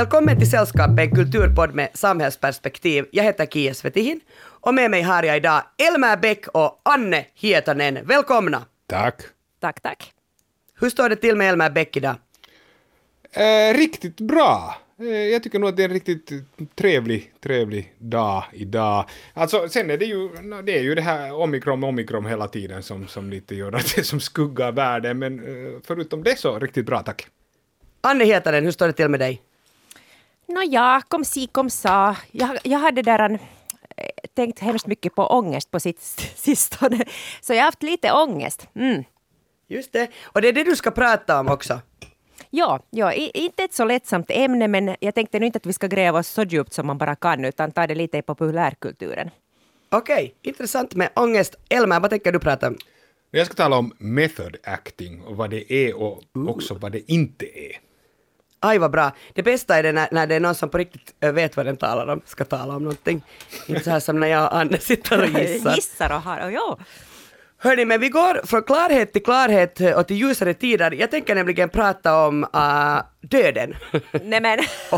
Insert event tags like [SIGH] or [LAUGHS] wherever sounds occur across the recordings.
Välkommen till Sällskapet, en kulturpodd med samhällsperspektiv. Jag heter Kia Svetihin och med mig har jag idag Elmer Bäck och Anne Hietanen. Välkomna! Tack. Tack, tack. Hur står det till med Elmer Bäck idag? Eh, riktigt bra. Eh, jag tycker nog att det är en riktigt trevlig, trevlig dag idag. Alltså sen är det ju, det är ju det här omikron, omikron hela tiden som, som lite gör att det som skuggar världen, men eh, förutom det så riktigt bra tack. Anne Hietanen, hur står det till med dig? Nåja, kom si kom sa. Jag, jag hade där en, tänkt hemskt mycket på ångest på sitt [LAUGHS] sistone. Så jag har haft lite ångest. Mm. Just det, och det är det du ska prata om också. Ja, ja, inte ett så lättsamt ämne men jag tänkte nu inte att vi ska gräva oss så djupt som man bara kan utan ta det lite i populärkulturen. Okej, okay, intressant med ångest. Elmer, vad tänker du prata om? Jag ska tala om method acting och vad det är och också vad det inte är. Aj vad bra. Det bästa är det när, när det är någon som på riktigt vet vad den talar om, ska tala om någonting. Inte så här som när jag och Anne sitter och [LAUGHS] gissar. gissar och har, och ja. Hörni, men vi går från klarhet till klarhet och till ljusare tider. Jag tänker nämligen prata om uh, döden. [LAUGHS] Nämen. [LAUGHS]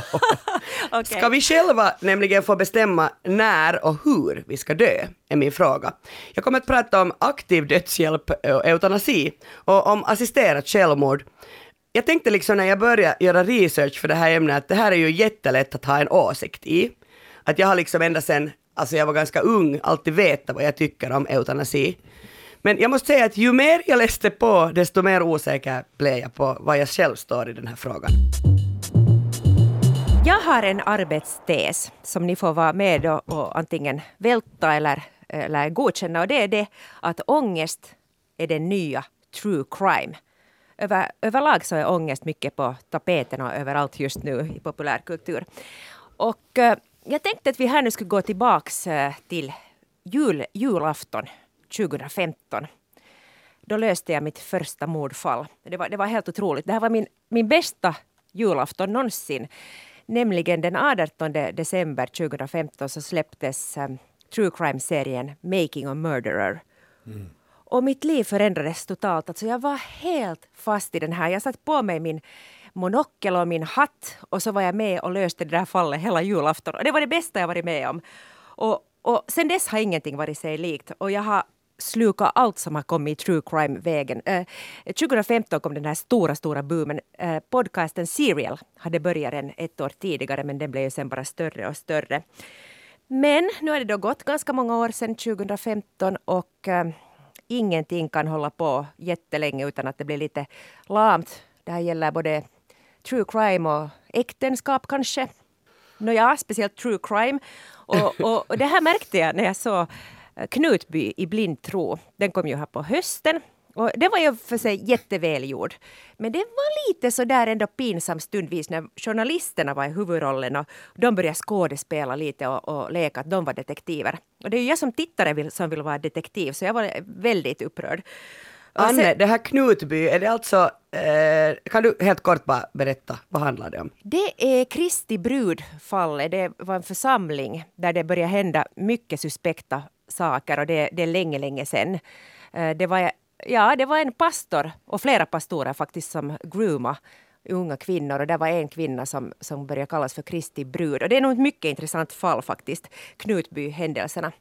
okay. Ska vi själva nämligen få bestämma när och hur vi ska dö? Är min fråga. Jag kommer att prata om aktiv dödshjälp och eutanasi och om assisterat självmord. Jag tänkte liksom när jag började göra research för det här ämnet att det här är ju jättelätt att ha en åsikt i. Att jag har liksom ända sedan alltså jag var ganska ung alltid vetat vad jag tycker om eutanasi. Men jag måste säga att ju mer jag läste på, desto mer osäker blev jag på vad jag själv står i den här frågan. Jag har en arbetstes som ni får vara med och, och antingen välta eller, eller godkänna och det är det att ångest är den nya true crime. Över, överlag så är ångest mycket på tapeten och överallt just nu i populärkultur. Och eh, jag tänkte att vi här nu skulle gå tillbaks eh, till jul, julafton 2015. Då löste jag mitt första mordfall. Det var, det var helt otroligt. Det här var min, min bästa julafton någonsin. Nämligen den 18 december 2015 så släpptes eh, true crime-serien Making a Murderer. Mm. Och mitt liv förändrades totalt. Alltså jag var helt fast i den här. Jag satte på mig min monokel och min hatt och så var jag med och löste det där fallet hela julafton. Och det var det bästa jag varit med om. Och, och sen dess har ingenting varit sig likt. Och jag har sluka allt som har kommit i true crime-vägen. Eh, 2015 kom den här stora, stora boomen. Eh, podcasten Serial hade börjat en ett år tidigare men den blev ju sen bara större och större. Men nu har det då gått ganska många år sedan 2015 och eh, ingenting kan hålla på jättelänge utan att det blir lite lamt. Det här gäller både true crime och äktenskap kanske. Nåja, speciellt true crime. Och, [LAUGHS] och, och det här märkte jag när jag såg Knutby i blind tro. Den kom ju här på hösten. Och det var ju för sig jättevälgjord. Men det var lite så där ändå pinsam stundvis när journalisterna var i huvudrollen och de började skådespela lite och, och leka att de var detektiver. Och det är ju jag som tittare vill, som vill vara detektiv så jag var väldigt upprörd. Anne, sen, det här Knutby, är det alltså, eh, kan du helt kort bara berätta, vad handlar det om? Det är Kristi brudfallet, det var en församling där det började hända mycket suspekta saker och det, det är länge, länge sedan. Eh, det var, ja, det var en pastor och flera pastorer faktiskt som grooma unga kvinnor och det var en kvinna som, som började kallas för Kristi brud. Och det är nog ett mycket intressant fall faktiskt, Knutby-händelserna.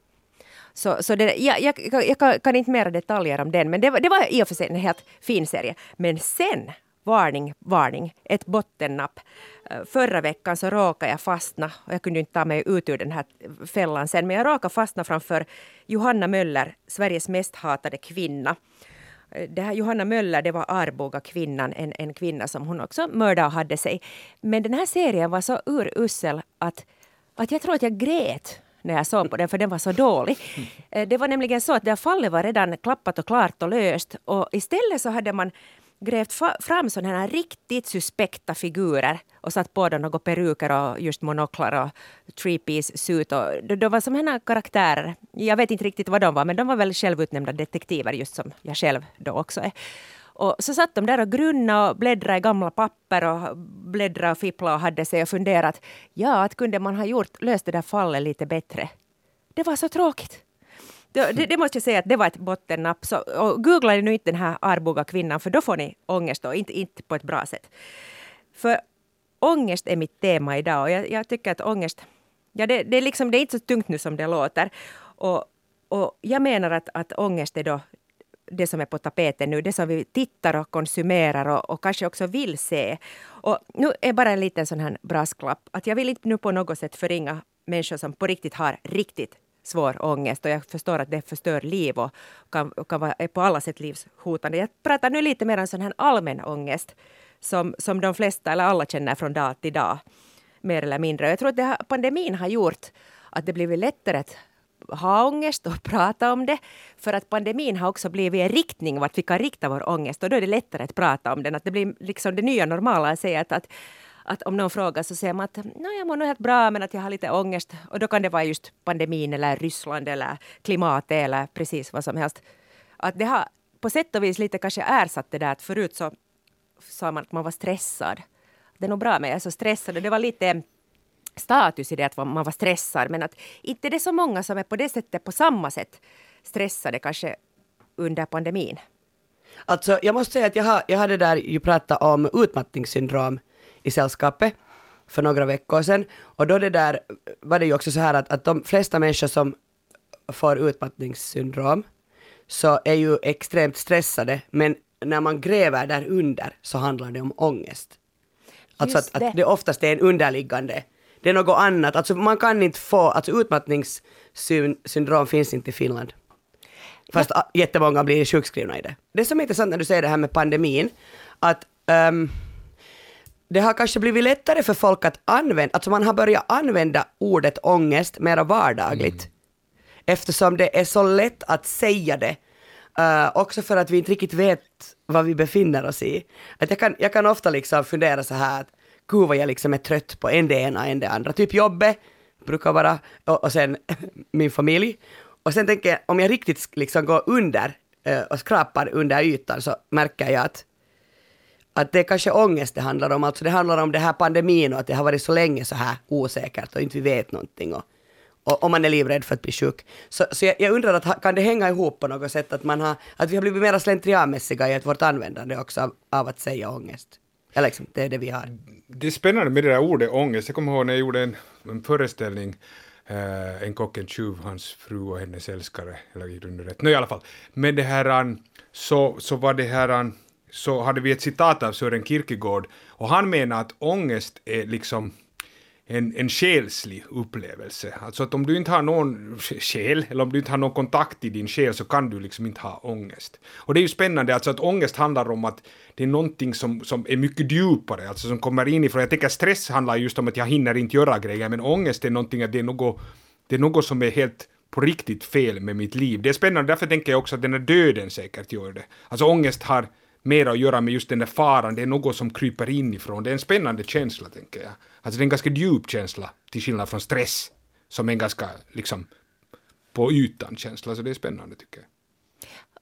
Så, så det, ja, jag, jag, kan, kan, inte mera detaljer om den, men det var, det var i och för sig en helt fin serie. Men sen varning, varning, ett bottennapp. Förra veckan så råkade jag fastna, och jag kunde inte ta mig ut ur den här fällan sen, men jag råkade fastna framför Johanna Möller, Sveriges mest hatade kvinna. Det här Johanna Möller, det var Arboga kvinnan, en, en kvinna som hon också mördade och hade sig. Men den här serien var så urusel att, att jag tror att jag grät när jag såg på den, för den var så dålig. Det var nämligen så att det här fallet var redan klappat och klart och löst och istället så hade man grävt fram sådana här riktigt suspekta figurer och satt på dem några peruker och just monoklar och three-piece suit. Och de var som karaktärer. Jag vet inte riktigt vad de var, men de var väl självutnämnda detektiver, just som jag själv då också är. Och så satt de där och grunna och bläddrade i gamla papper och bläddra och fippla och hade sig och funderat. Ja, att kunde man ha gjort, löst det där fallet lite bättre? Det var så tråkigt. Det, det, det, måste jag säga att det var ett bottennapp. Så, och googla nu inte den här Arboga kvinnan för då får ni ångest och inte, inte på ett bra sätt. För ångest är mitt tema idag och jag, jag tycker att ångest, ja det, det, är liksom, det är inte så tungt nu som det låter. Och, och jag menar att, att ångest är då det som är på tapeten nu, det som vi tittar och konsumerar och, och, kanske också vill se. Och nu är bara en liten sån här brasklapp, att jag vill inte nu på något sätt förringa människor som på riktigt har riktigt svår ångest och jag förstår att det förstör liv och kan, kan vara på alla sätt livshotande. Jag pratar nu lite mer om sån här allmän ångest som, som de flesta eller alla känner från dag till dag. Mer eller mindre. Jag tror att har, pandemin har gjort att det blivit lättare att ha ångest och [LAUGHS] prata om det. För att pandemin har också blivit en riktning vart vi kan rikta vår ångest och då är det lättare att prata om den. Att det blir liksom det nya normala att säga att, att att om någon frågar så säger man att jag mår nog helt bra men att jag har lite ångest. Och då kan det vara just pandemin eller Ryssland eller klimatet eller precis vad som helst. Att det har på sätt och vis lite kanske ersatt det där att förut så sa man att man var stressad. Det är nog bra men jag är så stressad. Det var lite status i det att man var stressad men att inte det är så många som är på det sättet på samma sätt stressade kanske under pandemin. Alltså jag måste säga att jag har, jag hade där ju pratat om utmattningssyndrom i sällskapet för några veckor sedan. Och då det där var det ju också så här att, att de flesta människor som får utmattningssyndrom så är ju extremt stressade, men när man gräver där under så handlar det om ångest. Alltså att, att, det oftast är en underliggande, det är något annat. Alltså man kan inte få, alltså utmattningssyndrom finns inte i Finland. Fast ja. jättemånga blir sjukskrivna i det. Det som är intressant när du säger det här med pandemin, att um, det har kanske blivit lättare för folk att använda, alltså man har börjat använda ordet ångest mera vardagligt. Mm. Eftersom det är så lätt att säga det. Uh, också för att vi inte riktigt vet vad vi befinner oss i. Att jag, kan, jag kan ofta liksom fundera så här att gud vad jag liksom är trött på en det ena, en det andra. Typ jobbet brukar vara, och, och sen [LAUGHS] min familj. Och sen tänker jag, om jag riktigt liksom går under uh, och skrapar under ytan så märker jag att att det är kanske ångest det handlar om. Alltså det handlar om det här pandemin och att det har varit så länge så här osäkert och inte vi vet någonting. Och, och, och man är livrädd för att bli sjuk. Så, så jag, jag, undrar, att, kan det hänga ihop på något sätt att, man har, att vi har blivit mer slentrianmässiga i vårt användande också av, av att säga ångest? Eller liksom, det är det vi har. Det är spännande med det där ordet ångest. Jag kommer ihåg när jag gjorde en, en föreställning Uh, en kock, en tjuv, hans fru och hennes älskare, eller i rätt. No, i alla fall. Men det här, um, så, så var det här, um, så hade vi ett citat av Sören Kierkegaard och han menar att ångest är liksom en, en själslig upplevelse. Alltså att om du inte har någon själ, eller om du inte har någon kontakt i din själ, så kan du liksom inte ha ångest. Och det är ju spännande, alltså att ångest handlar om att det är någonting som, som är mycket djupare, alltså som kommer inifrån. Jag tänker stress handlar just om att jag hinner inte göra grejer, men ångest är någonting att det är något, det är något som är helt på riktigt fel med mitt liv. Det är spännande, därför tänker jag också att den här döden säkert gör det. Alltså ångest har mer att göra med just den där faran, det är något som kryper inifrån. Det är en spännande känsla, tänker jag. Alltså det är en ganska djup känsla, till skillnad från stress, som är en ganska, liksom, på ytan känsla, så det är spännande, tycker jag.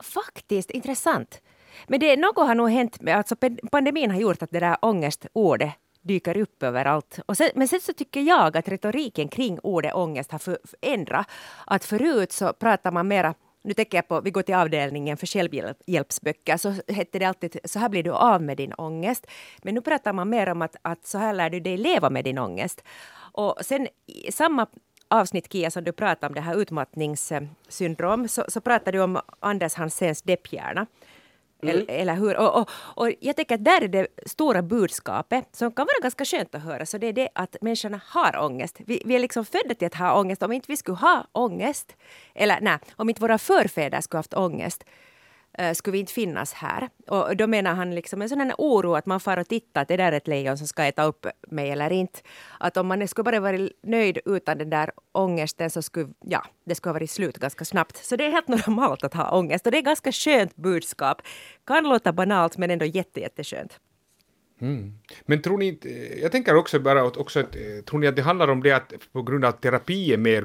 Faktiskt, intressant. Men det, något har nog hänt, med, alltså pandemin har gjort att det där ångestordet dyker upp överallt. Och sen, men sen så tycker jag att retoriken kring ordet ångest har förändrat. Att förut så pratar man mera nu tänker jag på, vi går till avdelningen för självhjälpsböcker, så hette det alltid så här blir du av med din ångest. Men nu pratar man mer om att, att så här lär du dig leva med din ångest. Och sen i samma avsnitt Kia som du pratade om det här utmattningssyndrom så, så pratade du om Anders Hanséns depphjärna. Mm. Eller, hur? Och, och, och, jag tänker att där är det stora budskapet som kan vara ganska skönt att höra. Så det är det att människorna har ångest. Vi, vi är liksom födda till att ha ångest. Om inte vi skulle ha ångest, eller nej, om inte våra förfäder skulle haft ångest, Eh, skulle vi inte finnas här. Och då menar han liksom en sån här oro att man far och tittar att det där är ett lejon som ska äta upp mig eller inte. Att om man skulle bara vara nöjd utan den där ångesten så skulle, ja, det skulle ha varit slut ganska snabbt. Så det är helt normalt att ha ångest och det är ganska skönt budskap. Kan låta banalt men ändå jätte, jätteskönt. Mm. Men tror ni inte, jag tänker också bara att, också att, eh, tror ni att det handlar om det att på grund av att terapi är mer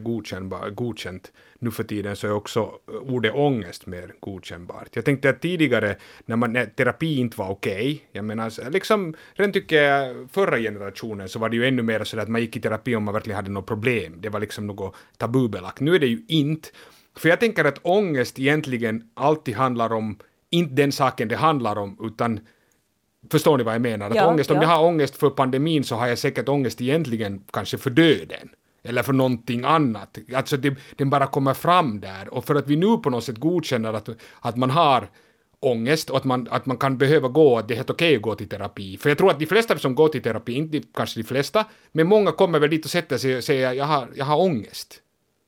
godkänt nu för tiden så är också eh, ordet ångest mer godkännbart. Jag tänkte att tidigare när, man, när terapi inte var okej, okay, jag menar liksom, redan tycker jag förra generationen så var det ju ännu mer så att man gick i terapi om man verkligen hade något problem. Det var liksom något tabubelagt. Nu är det ju inte. För jag tänker att ångest egentligen alltid handlar om, inte den saken det handlar om, utan Förstår ni vad jag menar? Att Ja, ångest, om ja. jag har ångest för pandemin så har jag säkert ångest egentligen kanske för döden. Eller för någonting annat. Alltså det, den bara kommer fram där. Och för att vi nu på något sätt godkänner att, att man har ångest och att man, att man kan behöva gå, att det är helt okej att gå till terapi. För jag tror att de flesta som går till terapi, inte kanske de flesta, men många kommer väl dit och sätter sig och säger jag har, jag har ångest.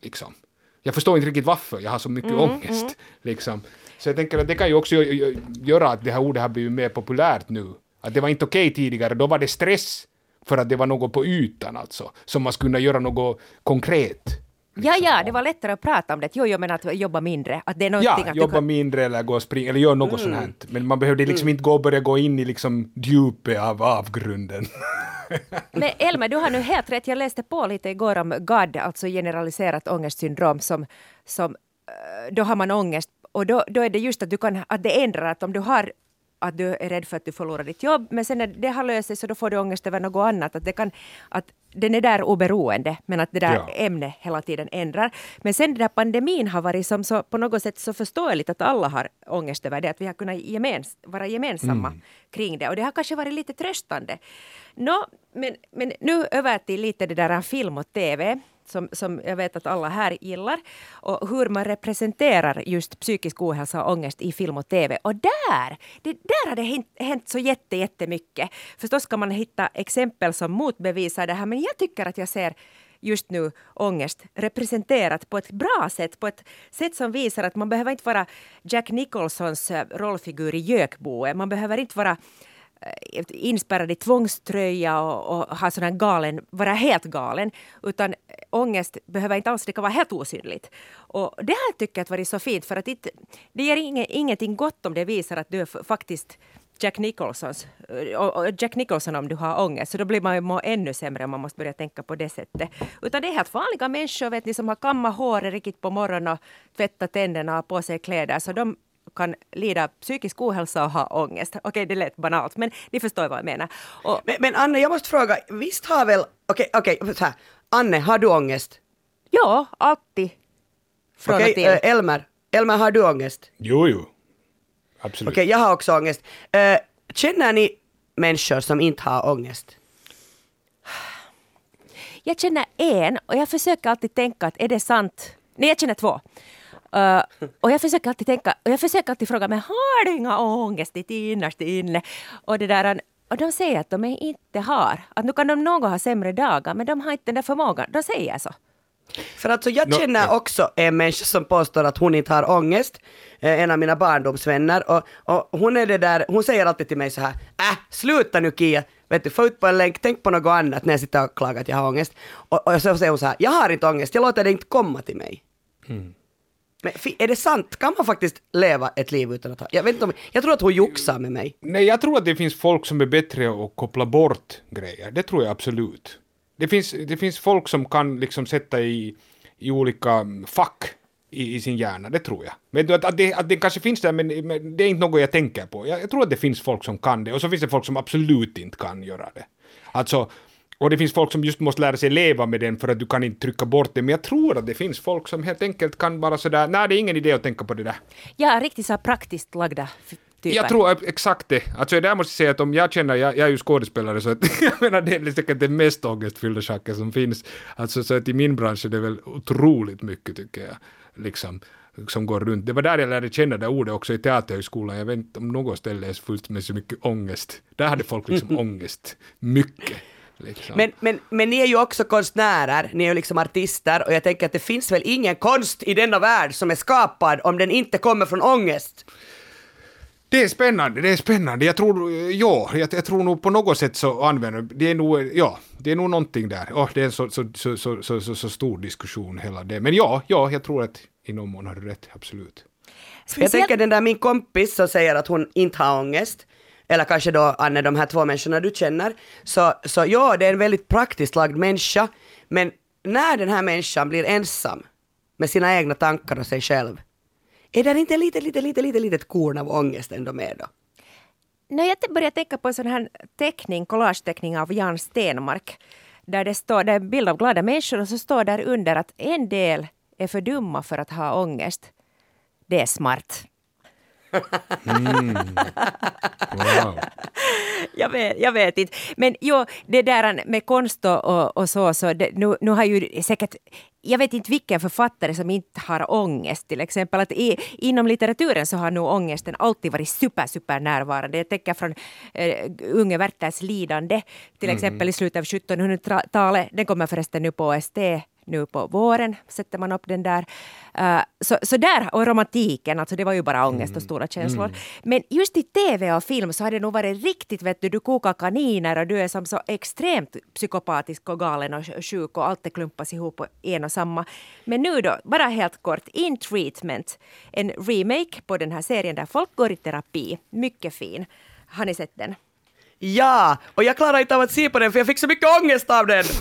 Liksom. Jag förstår inte riktigt varför jag har så mycket ångest. Liksom. Så jag tänker att det kan ju också gö- gö- göra att det här ordet har blivit mer populärt nu. Att det var inte okej tidigare, då var det stress för att det var något på ytan alltså, som man skulle kunna göra något konkret. Ja, ja, det var lättare att prata om det. Jo, jo, men att jobba mindre. Att det är Ja, att jobba kan... mindre eller gå och springa eller göra något sånt här. Men man behövde liksom inte gå och börja gå in i liksom djupet av avgrunden. [LAUGHS] Men Elmer, du har nu helt rätt. Jag läste på lite igår om GAD, alltså generaliserat ångestsyndrom, som, som eh, då har man ångest och då, då är det just att, du kan, att det ändrar att om du har att du är rädd för att du förlorar ditt jobb, men sen när det har löst sig så då får du ångest över något annat. Att, det kan, att den är där oberoende, men att det där Ja. ämnet hela tiden ändrar. Men sen den där pandemin har varit som så, på något sätt så förståeligt att alla har ångest över det, att vi har kunnat gemens, vara gemensamma kring det. Och det har kanske varit lite tröstande. Nå, men, men nu över till lite det där film och TV som, som jag vet att alla här gillar. Och hur man representerar just psykisk ohälsa och ångest i film och TV. Och där, det, där har det hänt, hänt så jätte, jättemycket. Förstås kan man hitta exempel som motbevisar det här, men jag tycker att jag ser just nu ångest representerat på ett bra sätt, på ett sätt som visar att man behöver inte vara Jack Nicholsons eh, rollfigur i Gökboet. Man behöver inte vara Eh, inspärrad i tvångströja och, och ha sån galen, vara helt galen. Utan eh, ångest behöver inte alls, det kan vara helt osynligt. Och det här tycker jag har varit så fint för att det, det ger inget, ingenting gott om det visar att du är faktiskt Jack Nicholsons, eh, Jack Nicholson om du har ångest, så då blir man ju må ännu sämre om man måste börja tänka på det sättet. Utan det är helt vanliga människor vet ni, som har kammat håret riktigt på morgonen och tvättat tänderna och på sig kläder, så de kan lida psykisk ohälsa och ha ångest. Okej, det lät banalt, men ni förstår vad jag menar. Och, Men, men Anne, jag måste fråga, visst har väl, okej, okej, så här. Anne, har du ångest? ja, alltid. Från Okej, och till. eh, Elmer, Elmer, har du ångest? Jo, jo. Absolut. Okej, jag har också ångest. Eh, känner ni människor som inte har ångest? Jag känner en och jag försöker alltid tänka att är det sant? Nej, jag känner två. Uh, och jag försöker alltid tänka, och jag försöker alltid fråga, men har du inga ångest ditt innerst inne? Och, det där, och de säger att de inte har. Att nu kan de någon ha sämre dagar, men de har inte den där förmågan. De säger så. För alltså jag känner också en människa som påstår att hon inte har ångest, eh, en av mina barndomsvänner, och, och hon är det där, hon säger alltid till mig så här, äh, sluta nu Kia, vet du, få ut på en länk, tänk på något annat när jag sitter och klagar att jag har ångest. Och, och så säger hon så här, jag har inte ångest, jag låter det inte komma till mig. Men är det sant? Kan man faktiskt leva ett liv utan att ha... Jag, vet inte om, jag tror att hon joxar med mig. Nej, jag tror att det finns folk som är bättre att koppla bort grejer. Det tror jag absolut. Det finns, det finns folk som kan liksom sätta i, i olika mm, fack i, i sin hjärna, det tror jag. Men att, att, det, att det kanske finns där, men, men det är inte något jag tänker på. Jag, jag tror att det finns folk som kan det, och så finns det folk som absolut inte kan göra det. Alltså, och det finns folk som just måste lära sig leva med den för att du kan inte trycka bort det. Men jag tror att det finns folk som helt enkelt kan bara sådär, nej det är ingen idé att tänka på det där. Ja, riktigt så praktiskt lagda typer. Jag tror exakt det. Alltså där måste jag säga att om jag känner, jag, jag är ju skådespelare så att [LAUGHS] jag menar det är säkert den mest ångestfyllda saken som finns. Alltså så att i min bransch är det väl otroligt mycket tycker jag, liksom som går runt. Det var där jag lärde känna det ordet också i teaterhögskolan. Jag vet inte om något ställe är fullt med så mycket ångest. Där hade folk liksom [LAUGHS] ångest. Mycket. Liksom. Men, men, men ni är ju också konstnärer, ni är ju liksom artister och jag tänker att det finns väl ingen konst i denna värld som är skapad om den inte kommer från ångest. Det är spännande, det är spännande. Jag tror, ja, jag, jag tror nog på något sätt så använder det är nog, ja, det är nog någonting där. Oh, det är en så, så, så, så, så, så, så stor diskussion hela det. Men ja, ja, jag tror att i någon mån har du rätt, absolut. Jag Speciellt- tänker den där min kompis som säger att hon inte har ångest, eller kanske då Anne, de här två människorna du känner, så, så ja, det är en väldigt praktiskt lagd människa, men när den här människan blir ensam med sina egna tankar och sig själv, är det inte lite, lite, lite, lite, litet korn av ångest ändå med då? Nej, jag började tänka på en sån här teckning, collageteckning av Jan Stenmark. Där det står, det är en bild av glada människor och så står där under att en del är för dumma för att ha ångest. Det är smart. Wow. jag, vet, jag vet inte. Men jo, det där med konst och, och så, så det, nu, nu har ju säkert jag vet inte vilken författare som inte har ångest till exempel. Att i, inom litteraturen så har nog ångesten alltid varit super, super närvarande. Jag tänker från uh, Unge Werthers lidande till mm. exempel i slutet av 1700-talet. Den kommer förresten nu på ST nu på våren sätter man upp den där. Uh, så, så där, och romantiken, alltså det var ju bara ångest och mm. stora känslor. Mm. Men just i tv och film så har det nog varit riktigt, vet du, du kokar kaniner och du är som så extremt psykopatisk och galen och sjuk och allt det klumpas ihop på en och samma. Men nu då, bara helt kort, In Treatment, en remake på den här serien där folk går i terapi. Mycket fin. Har ni sett den? Ja, och jag klarar inte av att se på den för jag fick så mycket ångest av den. [LAUGHS]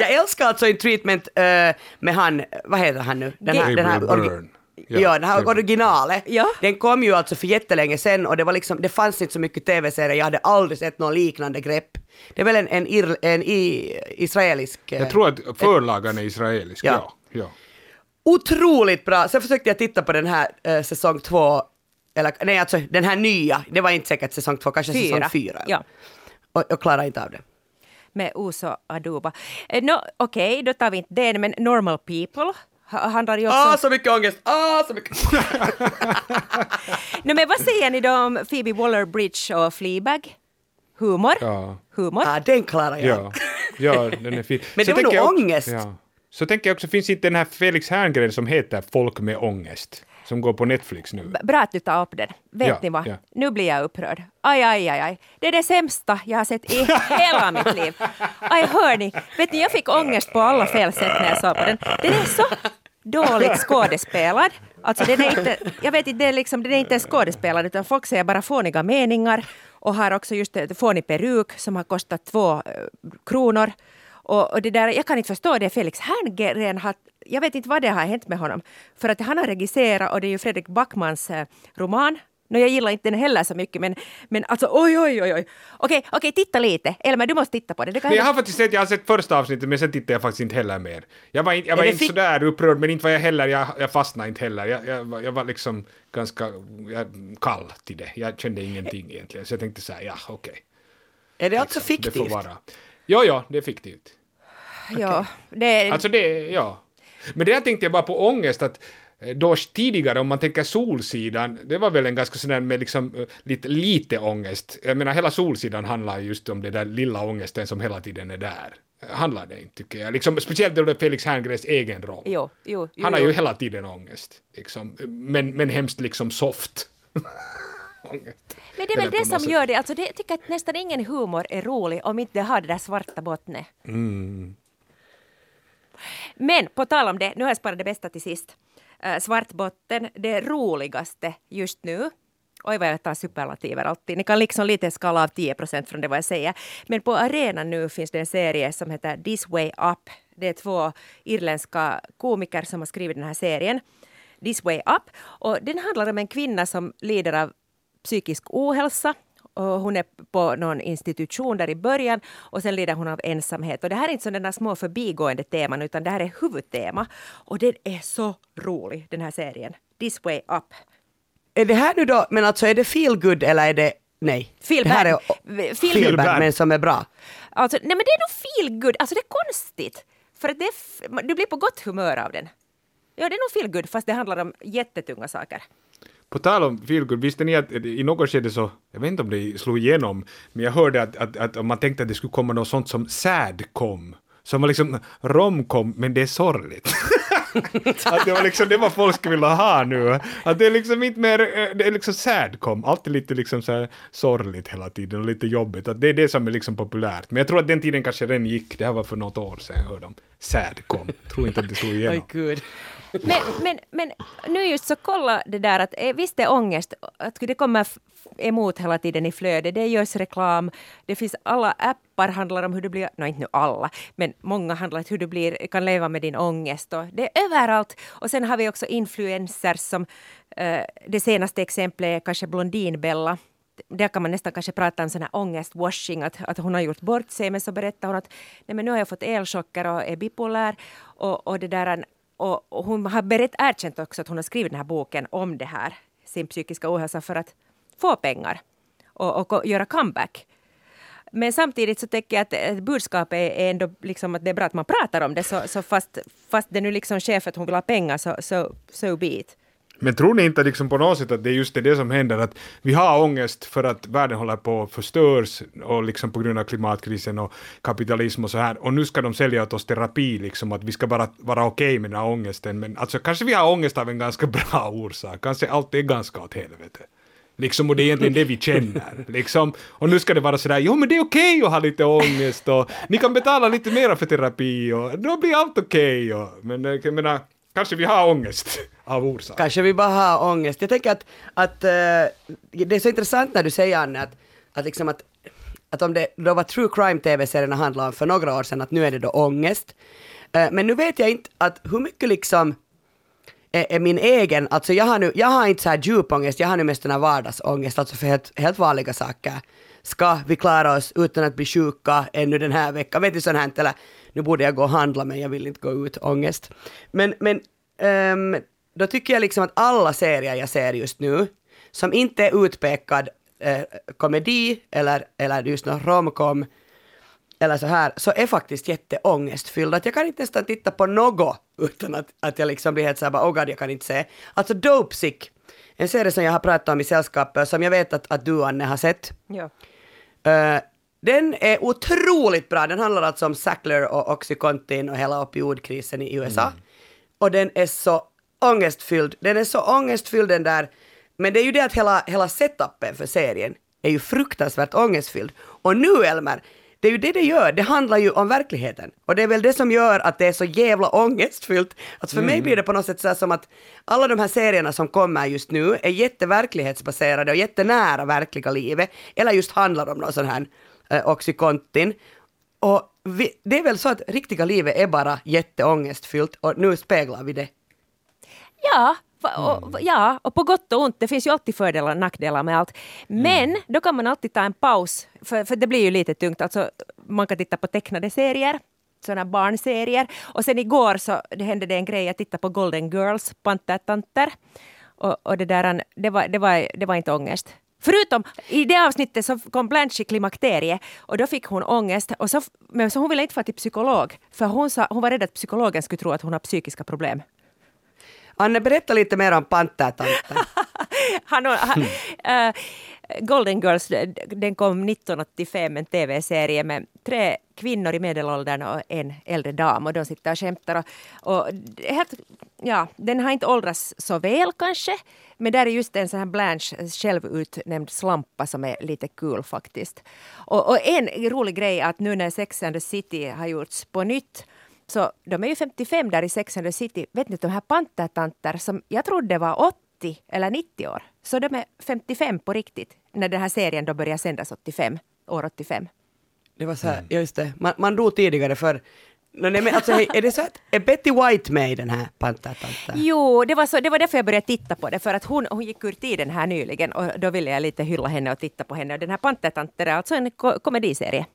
jag älskar alltså en treatment uh, med han, vad heter han nu? Den här, den här Byrne. Ja, ja, den här originalet. Ja. Den kom ju alltså för jättelänge sedan och det, var liksom, det fanns inte så mycket tv-serier, jag hade aldrig sett någon liknande grepp. Det är väl en, en, ir, en i, israelisk... Jag eh, tror att förlagan är israelisk, ja. ja. ja. Otroligt bra! Sen försökte jag titta på den här äh, säsong två eller nej, alltså den här nya, det var inte säkert säsong två, kanske fyra. säsong fyra. Ja. Och jag klarar inte av det. Med Uso Aduba. Eh, no, Okej, okay, då tar vi inte den, men Normal People handlar ju också... Ah, så mycket ångest! Ah, så mycket... [LAUGHS] no, men vad säger ni då om Phoebe Waller-Bridge och Fleabag? Humor? Ja. Humor? Ah, den klarar jag. Ja, ja den är fin. [LAUGHS] men så det var nog ångest. Ja. Så tänker jag också, finns inte den här Felix Herngren som heter Folk med ångest? Som går på Netflix nu. Bra att du tar upp den. Vet ja, ni vad? Ja. Nu blir jag upprörd. Aj, aj, aj, aj. Det är det sämsta jag har sett i hela mitt liv. Aj, hör ni? Vet ni, jag fick ångest på alla fel sätt när jag såg på den. Den är så dåligt skådespelad. Alltså den är inte, jag vet inte, det är liksom, den är inte skådespelad utan folk säger bara fåniga meningar och har också just en fånig peruk som har kostat två uh, kronor. Och, och, det där, jag kan inte förstå det. Felix Herngren har jag vet inte vad det har hänt med honom. För att han har regisserat och det är ju Fredrik Backmans eh, roman No, jag gillar inte den heller så mycket men, men alltså oj oj oj oj. Okej, okej titta lite. Elmer du måste titta på det. det kan jag har faktiskt sett, jag har sett första avsnittet men sen tittade jag faktiskt inte heller mer. Jag var, jag var inte sådär upprörd men inte var jag heller, jag, jag fastnade inte heller. Jag, jag, jag var liksom ganska jag, kall till det. Jag kände ingenting egentligen så jag tänkte så här, ja okej. Okay. Är det alltså liksom, fiktivt? Det får vara. Ja, ja, det är fiktivt. Ja, det... Alltså det, ja. Men det där tänkte jag bara på ångest, att eh, då tidigare, om man tänker Solsidan, det var väl en ganska sån där med liksom eh, lite, lite ångest. Jag menar, hela Solsidan handlar just om den där lilla ångesten som hela tiden är där. Handlar det inte, tycker jag. Liksom, speciellt då det är Felix Herngrens egen roll. Jo, jo, jo, Han har ju hela tiden ångest, liksom. men, men hemskt liksom soft. [LAUGHS] Men det är väl det som sätt. gör det, alltså det, jag tycker att nästan ingen humor är rolig om inte det har det där svarta bottnet. Mm. Men på tal om det, nu har jag sparat det bästa till sist. Eh, Svartbotten, det roligaste just nu Oj vad jag tar superlativer alltid. Ni kan liksom lite skala av 10 procent från det vad jag säger. Men på arenan nu finns det en serie som heter This Way Up. Det är två irländska komiker som har skrivit den här serien. This Way Up. Och den handlar om en kvinna som lider av psykisk ohälsa hon är på någon institution där i början och sen lider hon av ensamhet. Och det här är inte sådana små förbigående teman utan det här är huvudtema. Och den är så rolig den här serien. This way up. Är det här nu då, men alltså är det feel good eller är det Nej. Feel det här är feel, feel bad, men som är bra. Alltså, nej men det är nog feel good, alltså det är konstigt. För att det är, du blir på gott humör av den. Ja, det är nog feel good fast det handlar om jättetunga saker. På tal om feelgood, visste ni att i något skede så, jag vet inte om det slog igenom, men jag hörde att, att, att man tänkte att det skulle komma något sånt som sadcom, som var liksom romcom, men det är sorgligt. [LAUGHS] att det var liksom det var folk skulle vilja ha nu. Att det är liksom inte mer, eh, det är liksom sadcom, alltid lite liksom så här sorgligt hela tiden och lite jobbigt. Att det är det som är liksom populärt. Men jag tror att den tiden kanske redan gick, det här var för något år sedan jag hörde om sadcom. Tror inte att det slog igenom. [LAUGHS] Oh, men, men, men nu just så kolla det där att eh, visst är ångest, att det kommer emot hela tiden i flödet. Det görs reklam. Det finns alla appar handlar om hur du blir, nej inte nu alla, men många handlar om hur du blir, kan leva med din ångest. Och det är överallt. Och sen har vi också influencers som, uh, det senaste exemplet är kanske Blondinbella där kan man nästan kanske prata om sån här ångestwashing, att, att hon har gjort bort sig, men så berättar hon att nej men nu har jag fått elchocker och är bipolär och, och det där och, och hon har berätt, erkänt också att hon har skrivit den här boken om det här, sin psykiska ohälsa, för att få pengar och, och göra comeback. Men samtidigt så tänker jag att eh, budskapet är ändå liksom att det är bra att man pratar om det. Så, så fast, fast det nu liksom sker för att hon vill ha pengar så so, so be it. Men tror ni inte liksom på något sätt att det är just det som händer, att vi har ångest för att världen håller på att förstörs och liksom på grund av klimatkrisen och kapitalism och så här, och nu ska de sälja åt oss terapi, liksom att vi ska bara vara okej okay med den här ångesten, men alltså kanske vi har ångest av en ganska bra orsak, kanske allt är ganska åt helvete. Liksom, och det är egentligen det vi känner. Liksom. Och nu ska det vara sådär, jo men det är okej okay att ha lite ångest och ni kan betala lite mer för terapi och då blir allt okej. Okay men eh, jag menar, kanske vi har ångest [LAUGHS] av orsak. Kanske vi bara har ångest. Jag tänker att, att uh, det är så intressant när du säger Anne att, att, liksom att, att om det då var true crime tv-serierna handlade om för några år sedan, att nu är det då ångest. Uh, men nu vet jag inte att hur mycket liksom är, är, min egen, alltså jag har, nu, jag har inte så här djup ångest, jag har nu mest den här vardagsångest, alltså för helt, helt vanliga saker. Ska vi klara oss utan att bli sjuka ännu den här veckan? Vet du sånt här, eller nu borde jag gå och handla men jag vill inte gå ut, ångest. Men, men um, då tycker jag liksom att alla serier jag ser just nu, som inte är utpekad eh, komedi eller, eller just någon romcom, eller så här, så är faktiskt jätteångestfylld. Att jag kan inte nästan titta på något utan att, att jag liksom blir helt såhär bara, oh god, jag kan inte se. Alltså Dope Sick, en serie som jag har pratat om i sällskapet, som jag vet att, att du Anne har sett. Ja. Uh, den är otroligt bra. Den handlar alltså om Sackler och Oxycontin och hela opioidkrisen i USA. Mm. Och den är så ångestfylld. Den är så ångestfylld den där. Men det är ju det att hela, hela setupen för serien är ju fruktansvärt ångestfylld. Och nu Elmer, det är ju det det gör, det handlar ju om verkligheten. Och det är väl det som gör att det är så jävla ångestfyllt. Alltså för mm. mig blir det på något sätt så som att alla de här serierna som kommer just nu är jätteverklighetsbaserade och jättenära verkliga livet, eller just handlar om någon sån här eh, Oxycontin. Och vi, det är väl så att riktiga livet är bara jätteångestfyllt och nu speglar vi det. Ja, och, mm. ja, och på gott och ont. Det finns ju alltid fördelar och nackdelar med allt. Men mm. då kan man alltid ta en paus, för, för det blir ju lite tungt. Alltså, man kan titta på tecknade serier, sådana barnserier. Och sen igår så det hände det en grej, jag tittade på Golden Girls, Pantertanter. Och, och det, där, det, var, det, var, det var inte ångest. Förutom i det avsnittet så kom Blanche i klimakteriet och då fick hon ångest. Och så, men så hon ville inte få till psykolog för hon, sa, hon var rädd att psykologen skulle tro att hon har psykiska problem. Anne, berätta lite mer om Pantertanten. [LAUGHS] han, han, äh, Golden Girls, den kom 1985, en tv-serie med tre kvinnor i medelåldern och en äldre dam och de sitter och skämtar. Och, och helt, ja, den har inte åldrats så väl kanske, men där är just en sån här Blanche eh, självutnämnd slampa som är lite kul faktiskt. Och, och en rolig grej är att nu när Sex and the City har gjorts på nytt så de är ju 55 där i Sex and the City. Vet ni, de här pantertanter som jag trodde var 80 eller 90 år. Så de är 55 på riktigt när den här serien då börjar sändas 85, år 85. Det var så här, mm. just det, man, man dog tidigare för No, nej, men alltså, är det så att, är Betty White med i den här Pantertanten? Jo, det var, så, det var därför jag började titta på det, för att hon, hon gick ur tiden här nyligen och då ville jag lite hylla henne och titta på henne. Och den här Pantertanten är alltså en ko komediserie.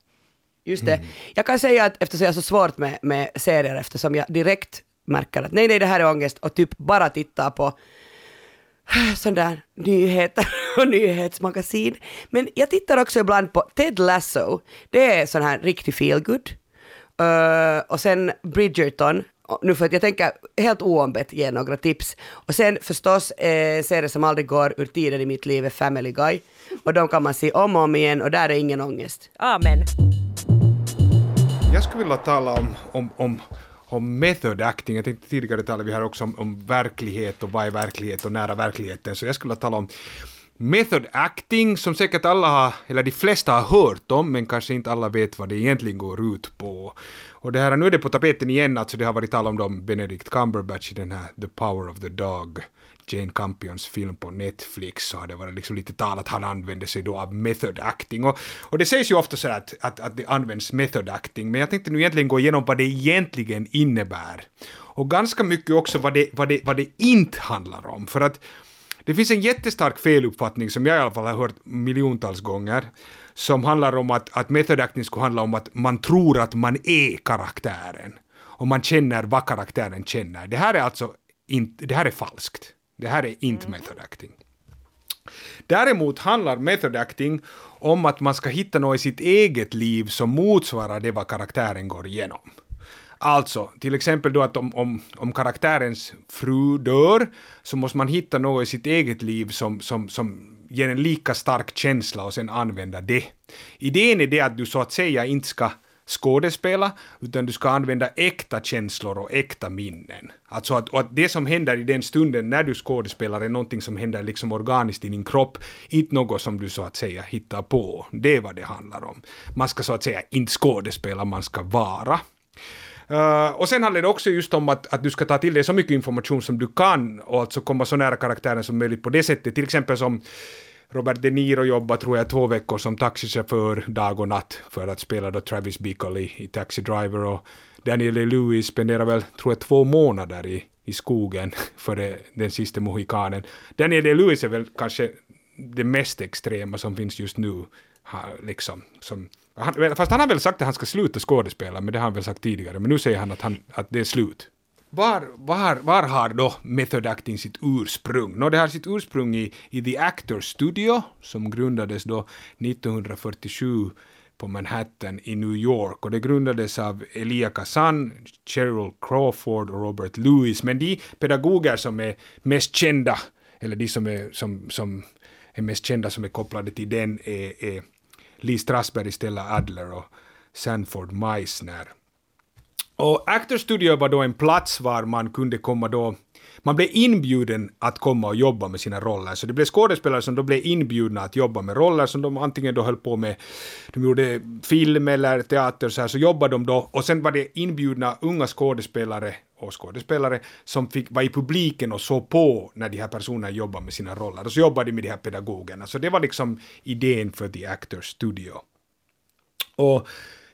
Just det. Mm. Jag kan säga att eftersom jag har så svårt med, med serier, eftersom jag direkt märker att nej, nej, det här är ångest och typ bara tittar på [SIGHS] sån där nyheter [LAUGHS] och nyhetsmagasin. Men jag tittar också ibland på Ted Lasso. Det är sån här riktig feelgood. Uh, och sen Bridgerton, nu för att jag tänker helt oombett ge några tips. Och sen förstås eh, serier som aldrig går ur tiden i mitt liv är Family Guy. Och de kan man se om och om igen och där är ingen ångest. Amen. Jag skulle vilja tala om, om, om, om method acting. Jag tänkte tidigare tala vi har också om, om verklighet och vad är verklighet och nära verkligheten. Så jag skulle vilja tala om method acting som säkert alla har, eller de flesta har hört om, men kanske inte alla vet vad det egentligen går ut på. Och det här, nu är det på tapeten igen, alltså det har varit tal om dem, Benedict Cumberbatch i den här The Power of the Dog. Jane Campions film på Netflix så har det varit liksom lite tal att han använde sig då av method acting. Och, och det sägs ju ofta så att, att, att det används method acting, men jag tänkte nu egentligen gå igenom vad det egentligen innebär. Och ganska mycket också vad det, vad det, vad det inte handlar om. För att det finns en jättestark feluppfattning som jag i alla fall har hört miljontals gånger som handlar om att, att method acting skulle handla om att man tror att man är karaktären och man känner vad karaktären känner. Det här är alltså inte, det här är falskt. Det här är inte mm. method acting. Däremot handlar method acting om att man ska hitta något i sitt eget liv som motsvarar det vad karaktären går igenom. Alltså, till exempel då att om, om, om karaktärens fru dör så måste man hitta något i sitt eget liv som, som, som ger en lika stark känsla och sen använda det. Idén är det att du så att säga inte ska skådespela, utan du ska använda äkta känslor och äkta minnen. Alltså att, att det som händer i den stunden när du skådespelar är någonting som händer liksom organiskt i din kropp, inte något som du så att säga hittar på. Det är vad det handlar om. Man ska så att säga inte skådespela, man ska vara. Uh, och sen handlar det också just om att, att du ska ta till dig så mycket information som du kan och alltså komma så nära karaktären som möjligt på det sättet. Till exempel som Robert De Niro jobbar tror jag två veckor som taxichaufför dag och natt för att spela då Travis Bickle i, i Taxi Driver och Daniel Lewis spenderar väl tror jag två månader i, i skogen [LAUGHS] före den sista mohikanen. Daniel Lewis är väl kanske det mest extrema som finns just nu. Liksom, som, han, fast han har väl sagt att han ska sluta skådespela, men det har han väl sagt tidigare. Men nu säger han att, han, att det är slut. Var, var, var har då method acting sitt ursprung? No, det har sitt ursprung i, i The Actors Studio som grundades då 1947 på Manhattan i New York och det grundades av Elia Kazan, Cheryl Crawford och Robert Lewis. Men de pedagoger som är mest kända, eller de som är, som, som är mest kända som är kopplade till den är, är Lee Strasberg, Stella Adler och Sanford Meisner. Och Actors Studio var då en plats var man kunde komma då man blev inbjuden att komma och jobba med sina roller. Så det blev skådespelare som då blev inbjudna att jobba med roller som de antingen då höll på med, de gjorde film eller teater så här, så jobbade de då och sen var det inbjudna unga skådespelare och skådespelare som fick vara i publiken och såg på när de här personerna jobbade med sina roller. Och så jobbade de med de här pedagogerna. Så det var liksom idén för The Actors Studio. Och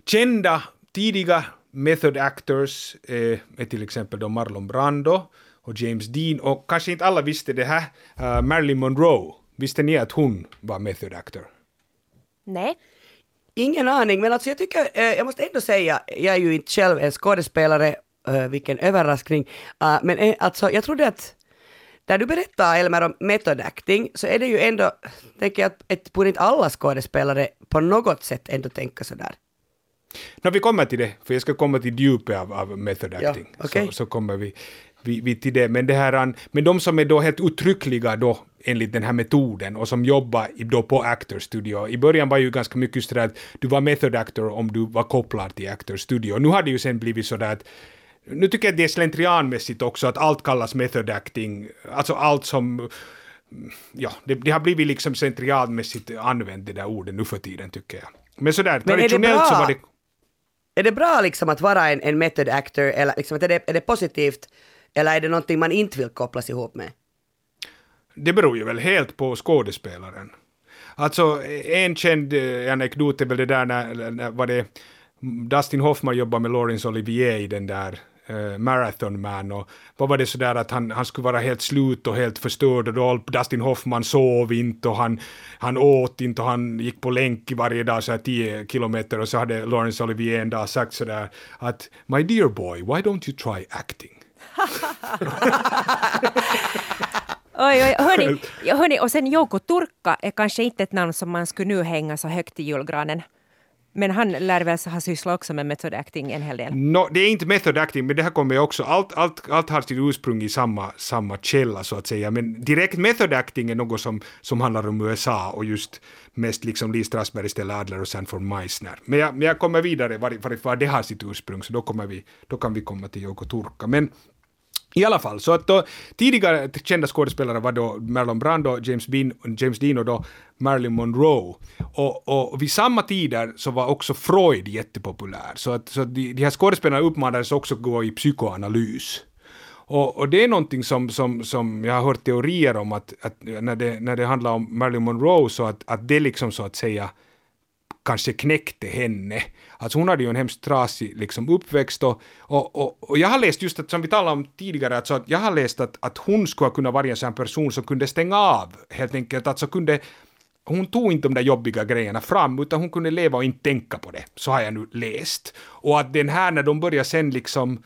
kända tidiga method actors eh, är till exempel då Marlon Brando och James Dean och kanske inte alla visste det här, uh, Marilyn Monroe. Visste ni att hon var method actor? Nej. Ingen aning, men alltså jag tycker, eh, jag måste ändå säga, jag är ju inte själv en skådespelare, uh, vilken överraskning, uh, men eh, alltså jag trodde att där du berättar Elmer om method acting så är det ju ändå, tänker jag att borde inte alla skådespelare på något sätt ändå tänka sådär. No, vi kommer till det, för jag ska komma till djupet av, av method acting. Ja, okay. så, så kommer vi, vi, vi till det. Men, det här, men de som är då helt uttryckliga då enligt den här metoden och som jobbar då på Actor Studio. I början var ju ganska mycket just att du var method actor om du var kopplad till Actor Studio. Nu har det ju sen blivit så där att nu tycker jag det är slentrianmässigt också att allt kallas method acting, alltså allt som ja, det, det har blivit liksom slentrianmässigt använt det där ordet nu för tiden tycker jag. Men sådär traditionellt så var det är det bra liksom att vara en, en method actor eller liksom, är, det, är det positivt eller är det någonting man inte vill kopplas ihop med? Det beror ju väl helt på skådespelaren. Alltså en känd eh, anekdot är väl det där när, när var det Dustin Hoffman jobbar med Laurence Olivier i den där uh, Marathon Man och vad var det sådär att han, han skulle vara helt slut och helt förstörd och då Dustin Hoffman sov inte och han, han åt inte och han gick på länk varje dag så här 10 kilometer och så hade Laurence Olivier en dag sagt sådär att My dear boy, why don't you try acting? [LAUGHS] Oj, oj, hörni, hörni, och sen Jouko Turkka är kanske inte ett namn som man skulle nu hänga så högt i julgranen. Men han lär väl ha sysslat också med method acting en hel del? No, det är inte method acting, men det här kommer också, allt, allt, allt har sitt ursprung i samma, samma källa så att säga. Men direkt method acting är något som, som handlar om USA och just mest liksom Lee Strasberg, Stella Adler och Sanford Meisner. Men jag, men jag kommer vidare var, var, var det har sitt ursprung, så då, kommer vi, då kan vi komma till Jouko Turka. Men i alla fall, så att då, tidigare kända skådespelare var då Marlon Brando, James, Bean, James Dean och då Marilyn Monroe. Och, och vid samma tider så var också Freud jättepopulär. Så att så de, de här skådespelarna uppmanades också att gå i psykoanalys. Och, och, det är någonting som, som, som jag har hört teorier om att, att när, det, när det handlar om Marilyn Monroe så att, att det liksom så att säga kanske knäckte henne. Alltså hon hade ju en hemskt trasig liksom, uppväxt och, och, och, och, jag har läst just att, som vi talade om tidigare, alltså att jag har läst att, att hon skulle kunna vara en sån person som kunde stänga av helt enkelt, alltså kunde hon tog inte de där jobbiga grejerna fram, utan hon kunde leva och inte tänka på det. Så har jag nu läst. Och att den här, när de börjar sen liksom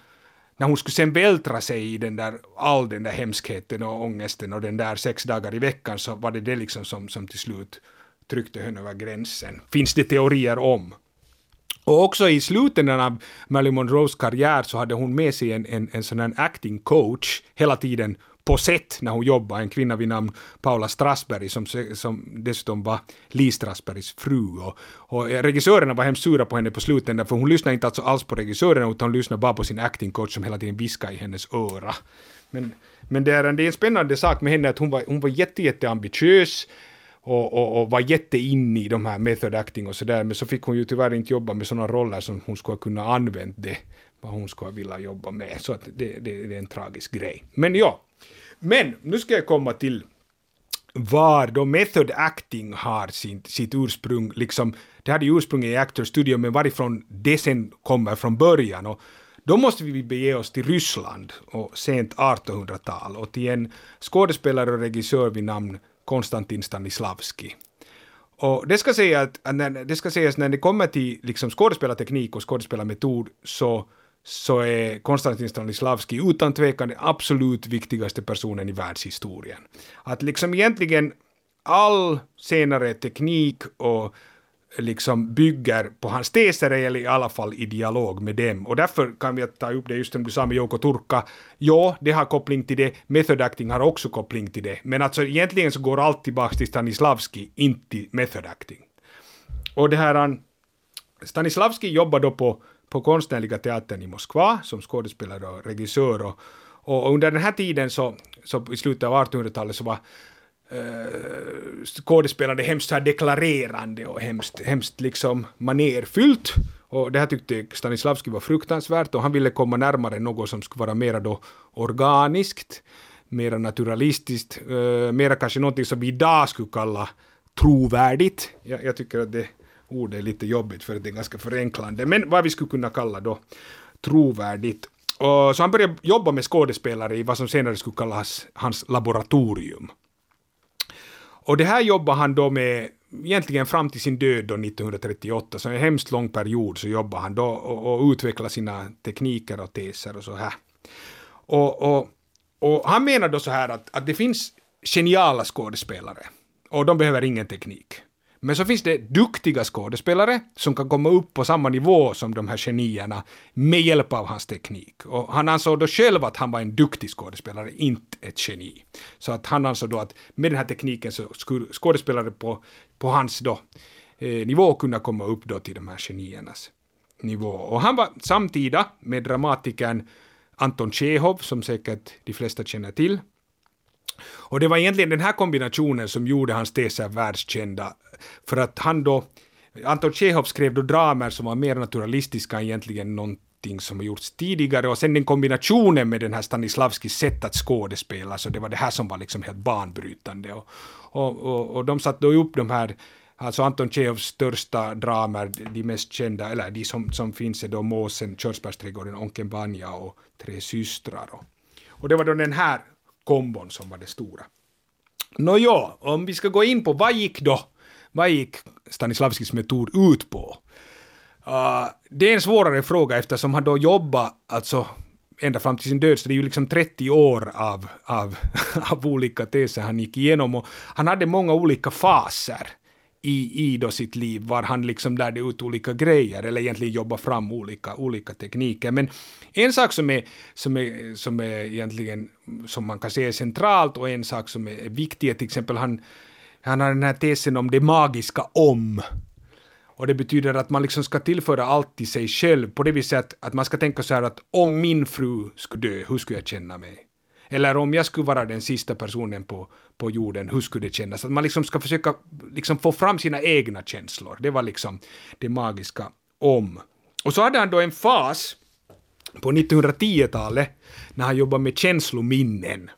när hon skulle sen vältra sig i den där, all den där hemskheten och ångesten och den där sex dagar i veckan så var det det liksom som, som till slut tryckte henne över gränsen. Finns det teorier om. Och också i slutet av Marilyn Monroes karriär så hade hon med sig en, en, en sån här acting coach hela tiden på sätt när hon jobbade, en kvinna vid namn Paula Strasberg som, som dessutom var Lee Strasbergs fru. Och, och regissörerna var hemskt sura på henne på slutet, för hon lyssnade inte alltså alls på regissörerna utan hon lyssnade bara på sin acting coach som hela tiden viskade i hennes öra. Men, men det, är en, det är en spännande sak med henne att hon var, hon var jätte, jätte och, och, och var jätteinne i de här method acting och sådär, men så fick hon ju tyvärr inte jobba med sådana roller som hon skulle kunna använt det, vad hon skulle vilja jobba med, så att det, det, det är en tragisk grej. Men ja, men nu ska jag komma till var då method acting har sin, sitt ursprung, liksom, det hade ju ursprung i Actors Studio, men varifrån det sen kommer från början. Och då måste vi bege oss till Ryssland och sent 1800-tal och till en skådespelare och regissör vid namn Konstantin Stanislavski. Och det ska, säga att, när, det ska sägas när det kommer till liksom skådespelarteknik och skådespelarmetod så så är Konstantin Stanislavski utan tvekan den absolut viktigaste personen i världshistorien. Att liksom egentligen all senare teknik och liksom bygger på hans teser eller i alla fall i dialog med dem. Och därför kan vi ta upp det just som du sa med Jouko Turka. Ja, det har koppling till det. Method acting har också koppling till det. Men alltså egentligen så går allt tillbaka till Stanislavski, inte till method acting. Och det här, Stanislavski jobbar då på på Konstnärliga teatern i Moskva som skådespelare och regissör. Och, och under den här tiden, så, så i slutet av 1800-talet, så var eh, skådespelande hemskt här deklarerande och hemskt, hemskt liksom manerfyllt. Och det här tyckte Stanislavski var fruktansvärt och han ville komma närmare något som skulle vara mera då organiskt, mera naturalistiskt, eh, mera kanske någonting som vi idag skulle kalla trovärdigt. Jag, jag tycker att det ordet är lite jobbigt för det är ganska förenklande, men vad vi skulle kunna kalla då trovärdigt. Och så han började jobba med skådespelare i vad som senare skulle kallas hans laboratorium. Och det här jobbade han då med egentligen fram till sin död då 1938, så en hemskt lång period så jobbade han då och, och utvecklade sina tekniker och teser och så här. Och, och, och han menar då så här att, att det finns geniala skådespelare och de behöver ingen teknik. Men så finns det duktiga skådespelare som kan komma upp på samma nivå som de här genierna med hjälp av hans teknik. Och han ansåg då själv att han var en duktig skådespelare, inte ett geni. Så att han ansåg då att med den här tekniken så skulle skådespelare på, på hans då, eh, nivå kunna komma upp då till de här geniernas nivå. Och han var samtida med dramatikern Anton Tjehov, som säkert de flesta känner till. Och det var egentligen den här kombinationen som gjorde hans teser världskända för att han då, Anton Tjechov skrev då dramer som var mer naturalistiska än egentligen någonting som har gjorts tidigare och sen den kombinationen med den här Stanislavskis sätt att skådespela så det var det här som var liksom helt banbrytande. Och, och, och, och de satte då upp de här Alltså Anton Tjechovs största dramer, de mest kända, eller de som, som finns är då Måsen, Körsbärsträdgården, Onken Banja och Tre systrar. Och, och det var då den här kombon som var det stora. Nåja, om vi ska gå in på vad gick då vad gick Stanislavskis metod ut på? Uh, det är en svårare fråga eftersom han då jobbar alltså ända fram till sin död, så det är ju liksom 30 år av, av, [LAUGHS] av olika teser han gick igenom och han hade många olika faser i, i då sitt liv var han liksom lärde ut olika grejer eller egentligen jobba fram olika, olika tekniker. Men en sak som är, som är, som är egentligen, som man kan säga är centralt och en sak som är viktig är till exempel han, han har den här tesen om det magiska om. Och det betyder att man liksom ska tillföra allt till sig själv på det viset att, att man ska tänka så här att om min fru skulle dö, hur skulle jag känna mig? Eller om jag skulle vara den sista personen på, på jorden, hur skulle det kännas? Att man liksom ska försöka liksom få fram sina egna känslor. Det var liksom det magiska om. Och så hade han då en fas på 1910-talet när han jobbade med känslominnen.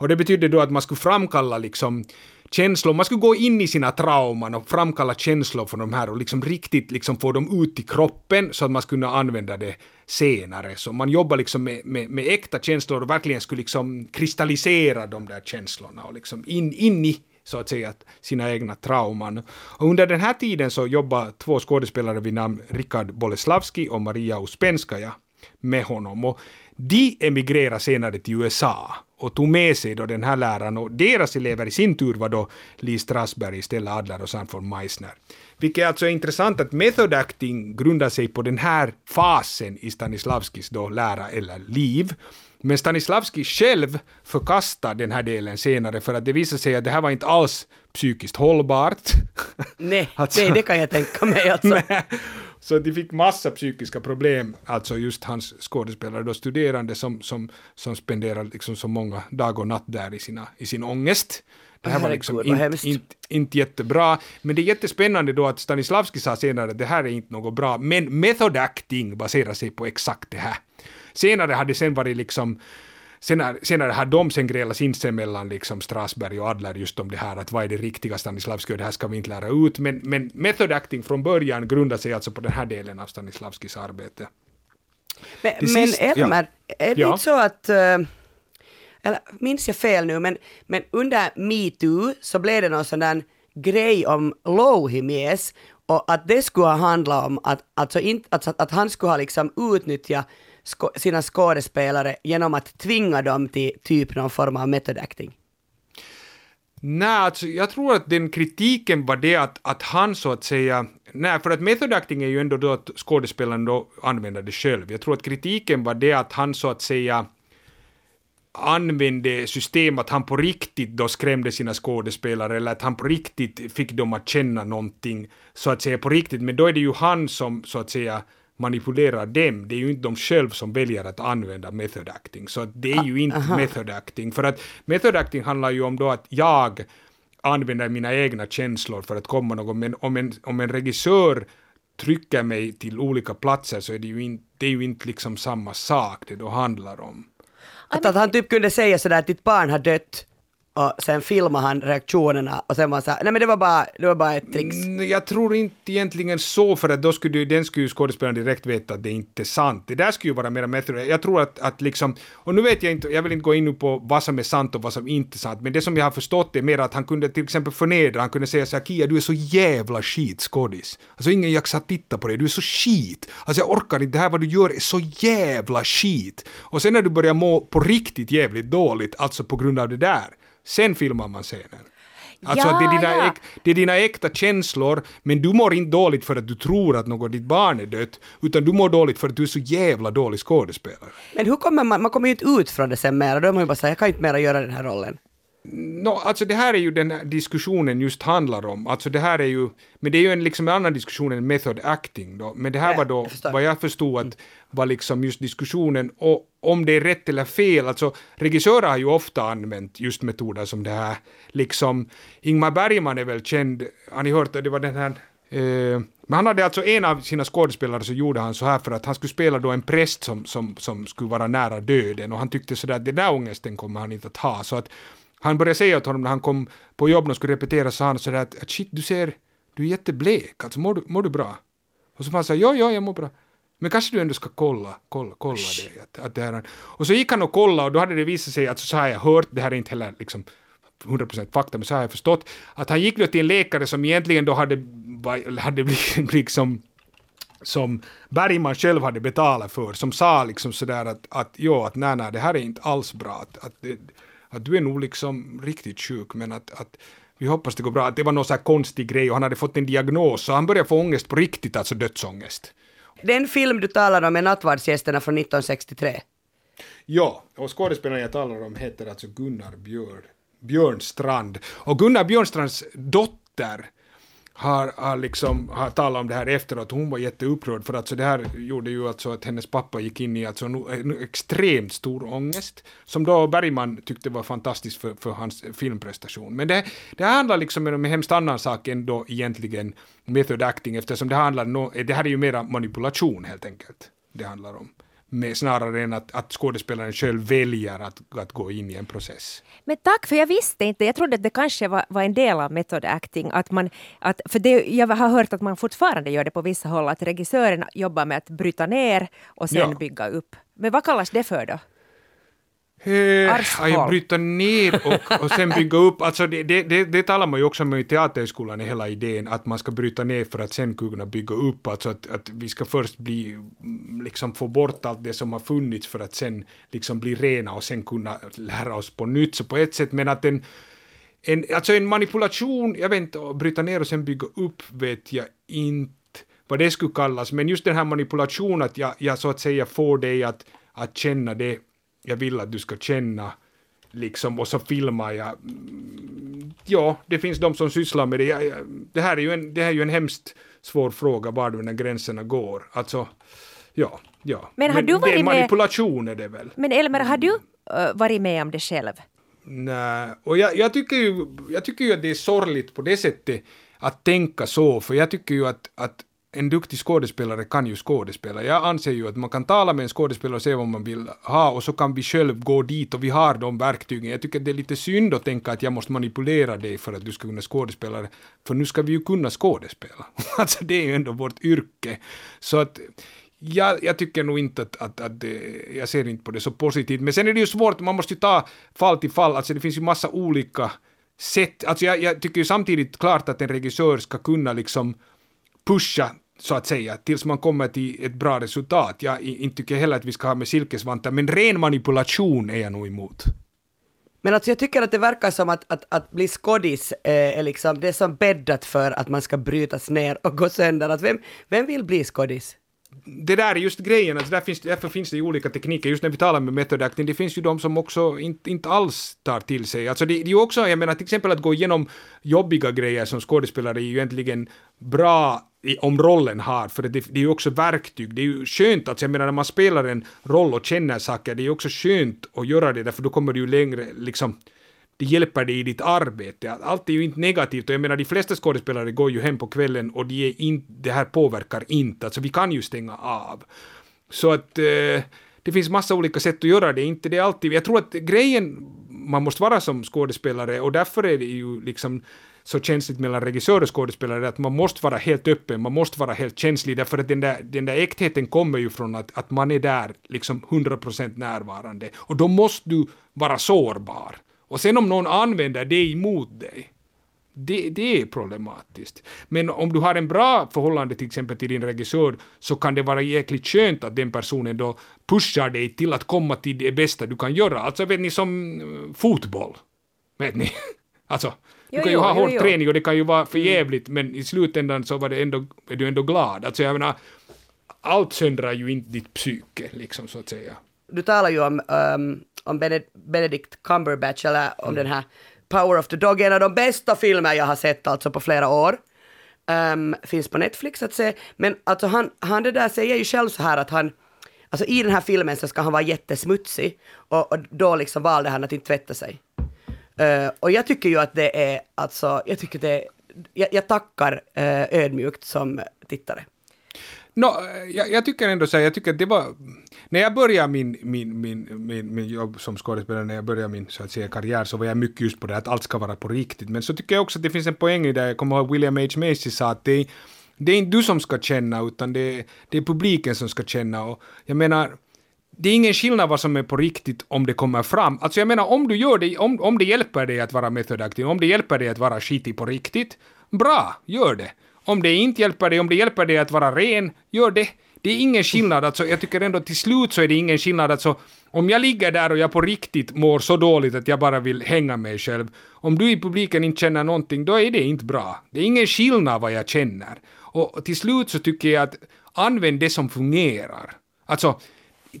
Och det betydde då att man skulle framkalla liksom känslor, man skulle gå in i sina trauman och framkalla känslor från de här och liksom riktigt liksom få dem ut i kroppen så att man skulle kunna använda det senare. Så man jobbar liksom med, med, med äkta känslor och verkligen skulle liksom kristallisera de där känslorna och liksom in, in i så att säga sina egna trauman. Och under den här tiden så jobbar två skådespelare vid namn Richard Boleslavski och Maria Uspenskaja med honom. Och de emigrerade senare till USA och tog med sig då den här läraren och deras elever i sin tur var då Lee Strasberg, Stella Adler och Sanford Meissner. Vilket alltså är intressant att method acting grundar sig på den här fasen i Stanislavskis då lära eller liv. Men Stanislavski själv förkastar den här delen senare för att det visar sig att det här var inte alls psykiskt hållbart. Nej, [LAUGHS] alltså, nej det kan jag tänka mig alltså. [LAUGHS] så de fick massa psykiska problem, alltså just hans skådespelare, då studerande som, som, som spenderar liksom så många dag och natt där i, sina, i sin ångest. Det här var liksom inte, inte, inte jättebra. Men det är jättespännande då att Stanislavski sa senare att det här är inte något bra. Men method acting baserar sig på exakt det här. Senare har det sen varit liksom Senare, senare har de sen grälat sinsemellan, liksom Strasberg och Adler, just om det här att vad är det riktiga Stanislavski och det här ska vi inte lära ut. Men, men method acting från början grundar sig alltså på den här delen av Stanislavskis arbete. Men, men Elmer, ja. är det ja. inte så att uh eller minns jag fel nu, men, men under metoo så blev det någon sån där grej om Louhimies och att det skulle ha handlat om att, alltså inte, alltså att han skulle ha liksom utnyttjat sko, sina skådespelare genom att tvinga dem till typ någon form av method acting. Nej, alltså, jag tror att den kritiken var det att, att han så att säga, nej, för att method acting är ju ändå då att skådespelaren då använder det själv. Jag tror att kritiken var det att han så att säga använde system att han på riktigt då skrämde sina skådespelare eller att han på riktigt fick dem att känna någonting så att säga på riktigt. Men då är det ju han som så att säga manipulerar dem. Det är ju inte de själv som väljer att använda method acting. Så det är ju inte Aha. method acting. För att method acting handlar ju om då att jag använder mina egna känslor för att komma någon. Men om en, om en regissör trycker mig till olika platser så är det ju inte, det är ju inte liksom samma sak det då handlar om. Att, att han typ kunde säga sådär att ditt barn har dött och sen filmade han reaktionerna och sen var han såhär, nej men det var bara, det var bara ett trix. Mm, jag tror inte egentligen så, för att då skulle den skulle ju skådespelaren direkt veta att det inte är sant. Det där skulle ju vara mera method. Jag tror att, att liksom, och nu vet jag inte, jag vill inte gå in på vad som är sant och vad som inte är sant, men det som jag har förstått är mer att han kunde till exempel förnedra, han kunde säga såhär, Kia du är så jävla skit skådis. Alltså ingen jaxar titta på dig, du är så skit. Alltså jag orkar inte, det här vad du gör är så jävla skit. Och sen när du börjar må på riktigt jävligt dåligt, alltså på grund av det där, sen filmar man scenen. Alltså ja, det, är dina ja. äk, det är dina äkta känslor, men du mår inte dåligt för att du tror att något ditt barn är dött, utan du mår dåligt för att du är så jävla dålig skådespelare. Men hur kommer man, man kommer ju inte ut från det sen mera, då är man ju bara säga jag kan inte mera göra den här rollen. No, alltså det här är ju den här diskussionen just handlar om. Alltså det här är ju, men det är ju en liksom en annan diskussion än method acting då. Men det här var då, jag vad jag förstod att var liksom just diskussionen och om det är rätt eller fel. Alltså regissörer har ju ofta använt just metoder som det här. Liksom Ingmar Bergman är väl känd, har ni hört det var den här eh, men han hade alltså en av sina skådespelare så gjorde han så här för att han skulle spela då en präst som, som, som skulle vara nära döden och han tyckte sådär att den där ångesten kommer han inte att ha. Så att han började säga åt honom när han kom på jobb och skulle repetera, sa han sådär att, att shit, du ser, du är jätteblek, alltså mår du, mår du bra? Och så han sa ja, ja, jag mår bra. Men kanske du ändå ska kolla, kolla, kolla det. Att, att det här, och så gick han och kollade och då hade det visat sig, att så har jag hört, det här är inte heller liksom 100% fakta, men så har jag förstått, att han gick då till en läkare som egentligen då hade, hade blivit [LAUGHS] liksom som Bergman själv hade betalat för, som sa liksom sådär att, att jo, att nej, nej, det här är inte alls bra, att, att det, att du är nog liksom riktigt sjuk men att, att vi hoppas det går bra. Att det var någon så här konstig grej och han hade fått en diagnos och han började få ångest på riktigt, alltså dödsångest. Den film du talar om är Nattvardsgästerna från 1963. Ja, och skådespelaren jag talar om heter alltså Gunnar Björn, Björnstrand. Och Gunnar Björnstrands dotter har, har, liksom, har talat om det här efteråt. Hon var jätteupprörd för att så det här gjorde ju alltså att hennes pappa gick in i alltså en, en extremt stor ångest som då Bergman tyckte var fantastiskt för, för hans filmprestation. Men det, det handlar liksom om en hemskt annan sak än då egentligen method acting eftersom det handlar no, det här är ju mera manipulation helt enkelt det handlar om med, snarare än att, att skådespelaren själv väljer att, att gå in i en process. Men tack, för jag visste inte. Jag trodde att det kanske var, var en del av method acting. Att man, att, för det, jag har hört att man fortfarande gör det på vissa håll, att regissören jobbar med att bryta ner och sen ja. bygga upp. Men vad kallas det för då? Arshål. ja, bryta ner och, och sen bygga upp. Alltså det, det, det, det talar man ju också om i teaterskolan, hela idén att man ska bryta ner för att sen kunna bygga upp. Alltså att, att vi ska först bli, mm, liksom få bort allt det som har funnits för att sen liksom bli rena och sen kunna lära oss på nytt. Så på ett sätt, men att en, en, alltså en manipulation, jag vet inte, att bryta ner och sen bygga upp vet jag inte vad det skulle kallas, men just den här manipulationen att jag, jag så att säga får dig att, att känna det jag vill att du ska känna, liksom, och så filmar jag. Mm, Ja, det finns de som sysslar med det. Jag, jag, det, här är ju en, det här är ju en hemskt svår fråga, var de där gränserna går. Alltså, ja, ja. Men har du det varit med- manipulation är det väl? Men Elmer, har du äh, varit med om det själv? Nej, och jag, jag, tycker ju, jag tycker ju att det är sorgligt på det sättet att tänka så, för jag tycker ju att, att en duktig skådespelare kan ju skådespela. Jag anser ju att man kan tala med en skådespelare och se vad man vill ha och så kan vi själv gå dit och vi har de verktygen. Jag tycker det är lite synd att tänka att jag måste manipulera dig för att du ska kunna skådespela, för nu ska vi ju kunna skådespela. [LAUGHS] alltså det är ju ändå vårt yrke. Så att jag, jag tycker nog inte att, att, att det, jag ser inte på det så positivt. Men sen är det ju svårt, man måste ju ta fall till fall, alltså det finns ju massa olika sätt. Alltså jag, jag tycker ju samtidigt klart att en regissör ska kunna liksom pusha så att säga, tills man kommer till ett bra resultat. Jag inte tycker heller att vi ska ha med silkesvantar, men ren manipulation är jag nog emot. Men alltså jag tycker att det verkar som att, att, att bli skådis eh, är liksom, det är som bäddat för att man ska brytas ner och gå sönder. Att vem, vem vill bli skådis? det där är just grejen, alltså där finns, därför finns det ju olika tekniker. Just när vi talar med method acting, det finns ju de som också inte, inte alls tar till sig. Alltså det, det är ju också, jag menar till exempel att gå igenom jobbiga grejer som skådespelare är ju egentligen bra i, om rollen har, för det, det är ju också verktyg. Det är ju skönt, alltså jag menar när man spelar en roll och känner saker, det är ju också skönt att göra det, därför då kommer du ju längre, liksom, det hjälper dig i ditt arbete. Allt är ju inte negativt och jag menar de flesta skådespelare går ju hem på kvällen och de är in, det här påverkar inte, alltså vi kan ju stänga av. Så att eh, det finns massa olika sätt att göra det, inte det alltid. Jag tror att grejen man måste vara som skådespelare och därför är det ju liksom så känsligt mellan regissör och skådespelare att man måste vara helt öppen, man måste vara helt känslig därför att den där, den där äktheten kommer ju från att, att man är där liksom 100% närvarande och då måste du vara sårbar. Och sen om någon använder det emot dig, det, det är problematiskt. Men om du har en bra förhållande till exempel till din regissör så kan det vara jäkligt skönt att den personen då pushar dig till att komma till det bästa du kan göra. Alltså vet ni som eh, fotboll. Vet ni? [LAUGHS] Alltså, du Jo, kan ju jo, ha hård jo. träning och det kan ju vara för jävligt men i slutändan så var det ändå, är du ändå glad. Alltså jag menar, allt söndrar ju inte ditt psyke liksom så att säga. Du talar ju om, um, om Bened- Benedict Cumberbatch, eller om den här Power of the Dog, en av de bästa filmer jag har sett alltså på flera år. Um, finns på Netflix att se, men alltså han, han det där säger ju själv så här att han, alltså i den här filmen så ska han vara jättesmutsig och, och då liksom valde han att inte tvätta sig. Uh, och jag tycker ju att det är, alltså, jag tycker det, jag, jag tackar uh, ödmjukt som tittare. Nå, eh, jag, jag tycker ändå så här, jag tycker att det var, när jag började min, min, min, min, min jobb som skådespelare, när jag började min så att säga karriär, så var jag mycket just på det att allt ska vara på riktigt. Men så tycker jag också att det finns en poäng i det, jag kommer ihåg William H. Macy sa att det är, det är inte du som ska känna, utan det är, det är publiken som ska känna. Och jag menar, det är ingen skillnad vad som är på riktigt om det kommer fram. Alltså jag menar om du gör det, om, om det hjälper dig att vara metodaktiv, om det hjälper dig att vara skitig på riktigt, bra, gör det. Om det inte hjälper dig, om det hjälper dig att vara ren, gör det. Det är ingen skillnad, alltså jag tycker ändå till slut så är det ingen skillnad, alltså om jag ligger där och jag på riktigt mår så dåligt att jag bara vill hänga mig själv, om du i publiken inte känner någonting, då är det inte bra. Det är ingen skillnad vad jag känner. Och till slut så tycker jag att använd det som fungerar. Alltså,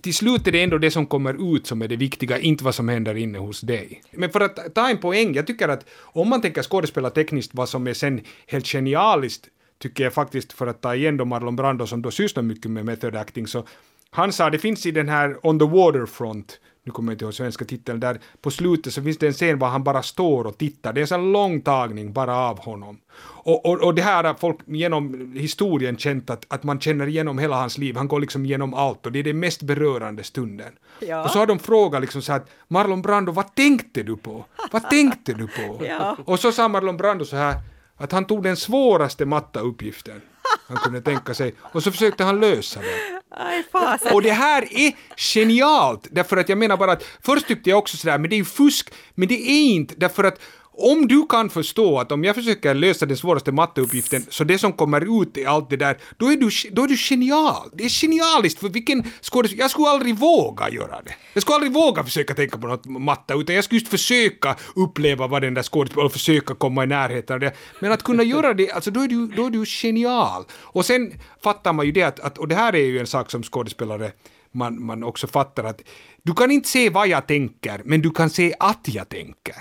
till slut är det ändå det som kommer ut som är det viktiga, inte vad som händer inne hos dig. Men för att ta en poäng, jag tycker att om man tänker skådespela tekniskt, vad som är sen helt genialiskt, tycker jag faktiskt, för att ta igen då Marlon Brando som då sysslar mycket med method acting, så han sa, det finns i den här On the Waterfront, nu kommer jag inte ihåg svenska titeln, där på slutet så finns det en scen var han bara står och tittar. Det är en sån lång tagning bara av honom. Och, och, och det här har folk genom historien känt att, att man känner igenom hela hans liv. Han går liksom igenom allt och det är den mest berörande stunden. Ja. Och så har de frågat liksom så här att Marlon Brando, vad tänkte du på? Vad tänkte du på? [LAUGHS] Ja. Och så sa Marlon Brando så här att han tog den svåraste mattauppgiften han kunde tänka sig och så försökte han lösa det. Aj, fasen. Och det här är genialt, därför att jag menar bara att först tyckte jag också sådär, men det är ju fusk, men det är inte, därför att om du kan förstå att om jag försöker lösa den svåraste matteuppgiften så det som kommer ut är allt det där, då är du, då är du genial. Det är genialiskt för vilken skådespelare, jag skulle aldrig våga göra det. Jag skulle aldrig våga försöka tänka på något matte utan jag skulle just försöka uppleva vad den där skådespelaren, och försöka komma i närheten av det. Men att kunna göra det, alltså då är du, då är du genial. Och sen fattar man ju det att, att och det här är ju en sak som skådespelare man, man också fattar att du kan inte se vad jag tänker, men du kan se att jag tänker.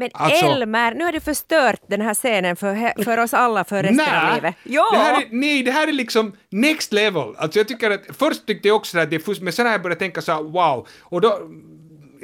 Men Alltså- Elmer, nu har du förstört den här scenen för, för oss alla för resten av livet. Ja! det här är, nej, det här är liksom next level. Alltså jag tycker att, först tyckte jag också att det är fusk, men sen har jag börjat tänka så här, wow. Och då,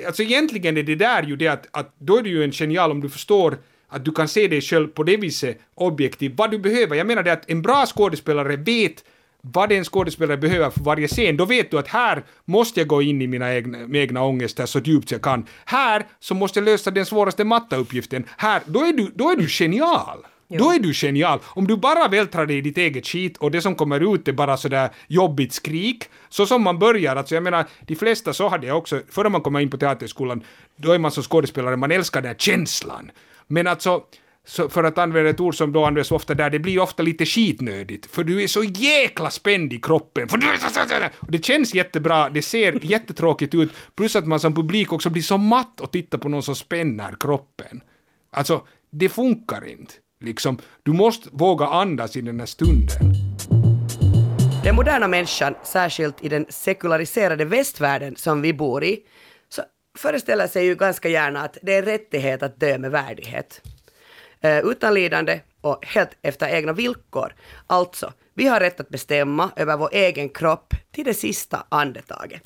alltså egentligen är det där ju det att, att då är det ju en genial om du förstår att du kan se dig själv på det viset objektivt, vad du behöver. Jag menar det att en bra skådespelare vet vad en skådespelare behöver för varje scen, då vet du att här måste jag gå in i mina egna, egna ångester så djupt jag kan. Här så måste jag lösa den svåraste matteuppgiften. Här, då är du, då är du genial. Då är du genial. Om du bara vältrar dig i ditt eget skit och det som kommer ut är bara sådär jobbigt skrik, så som man börjar, alltså jag menar, de flesta så hade jag också, före man kommer in på teaterskolan, då är man som skådespelare, man älskar den här känslan. Men alltså, så för att använda ett ord som då används ofta där, det blir ofta lite skitnödigt, för du är så jäkla spänd i kroppen. För du är så, så, så, och det känns jättebra, det ser [LAUGHS] jättetråkigt ut, plus att man som publik också blir så matt och tittar på någon som spänner kroppen. Alltså, det funkar inte. Liksom, du måste våga andas i den här stunden. Den moderna människan, särskilt i den sekulariserade västvärlden som vi bor i, så föreställer sig ju ganska gärna att det är en rättighet att dö med värdighet. Eh, Utan lidande och helt efter egna villkor. Alltså, vi har rätt att bestämma över vår egen kropp till det sista andetaget.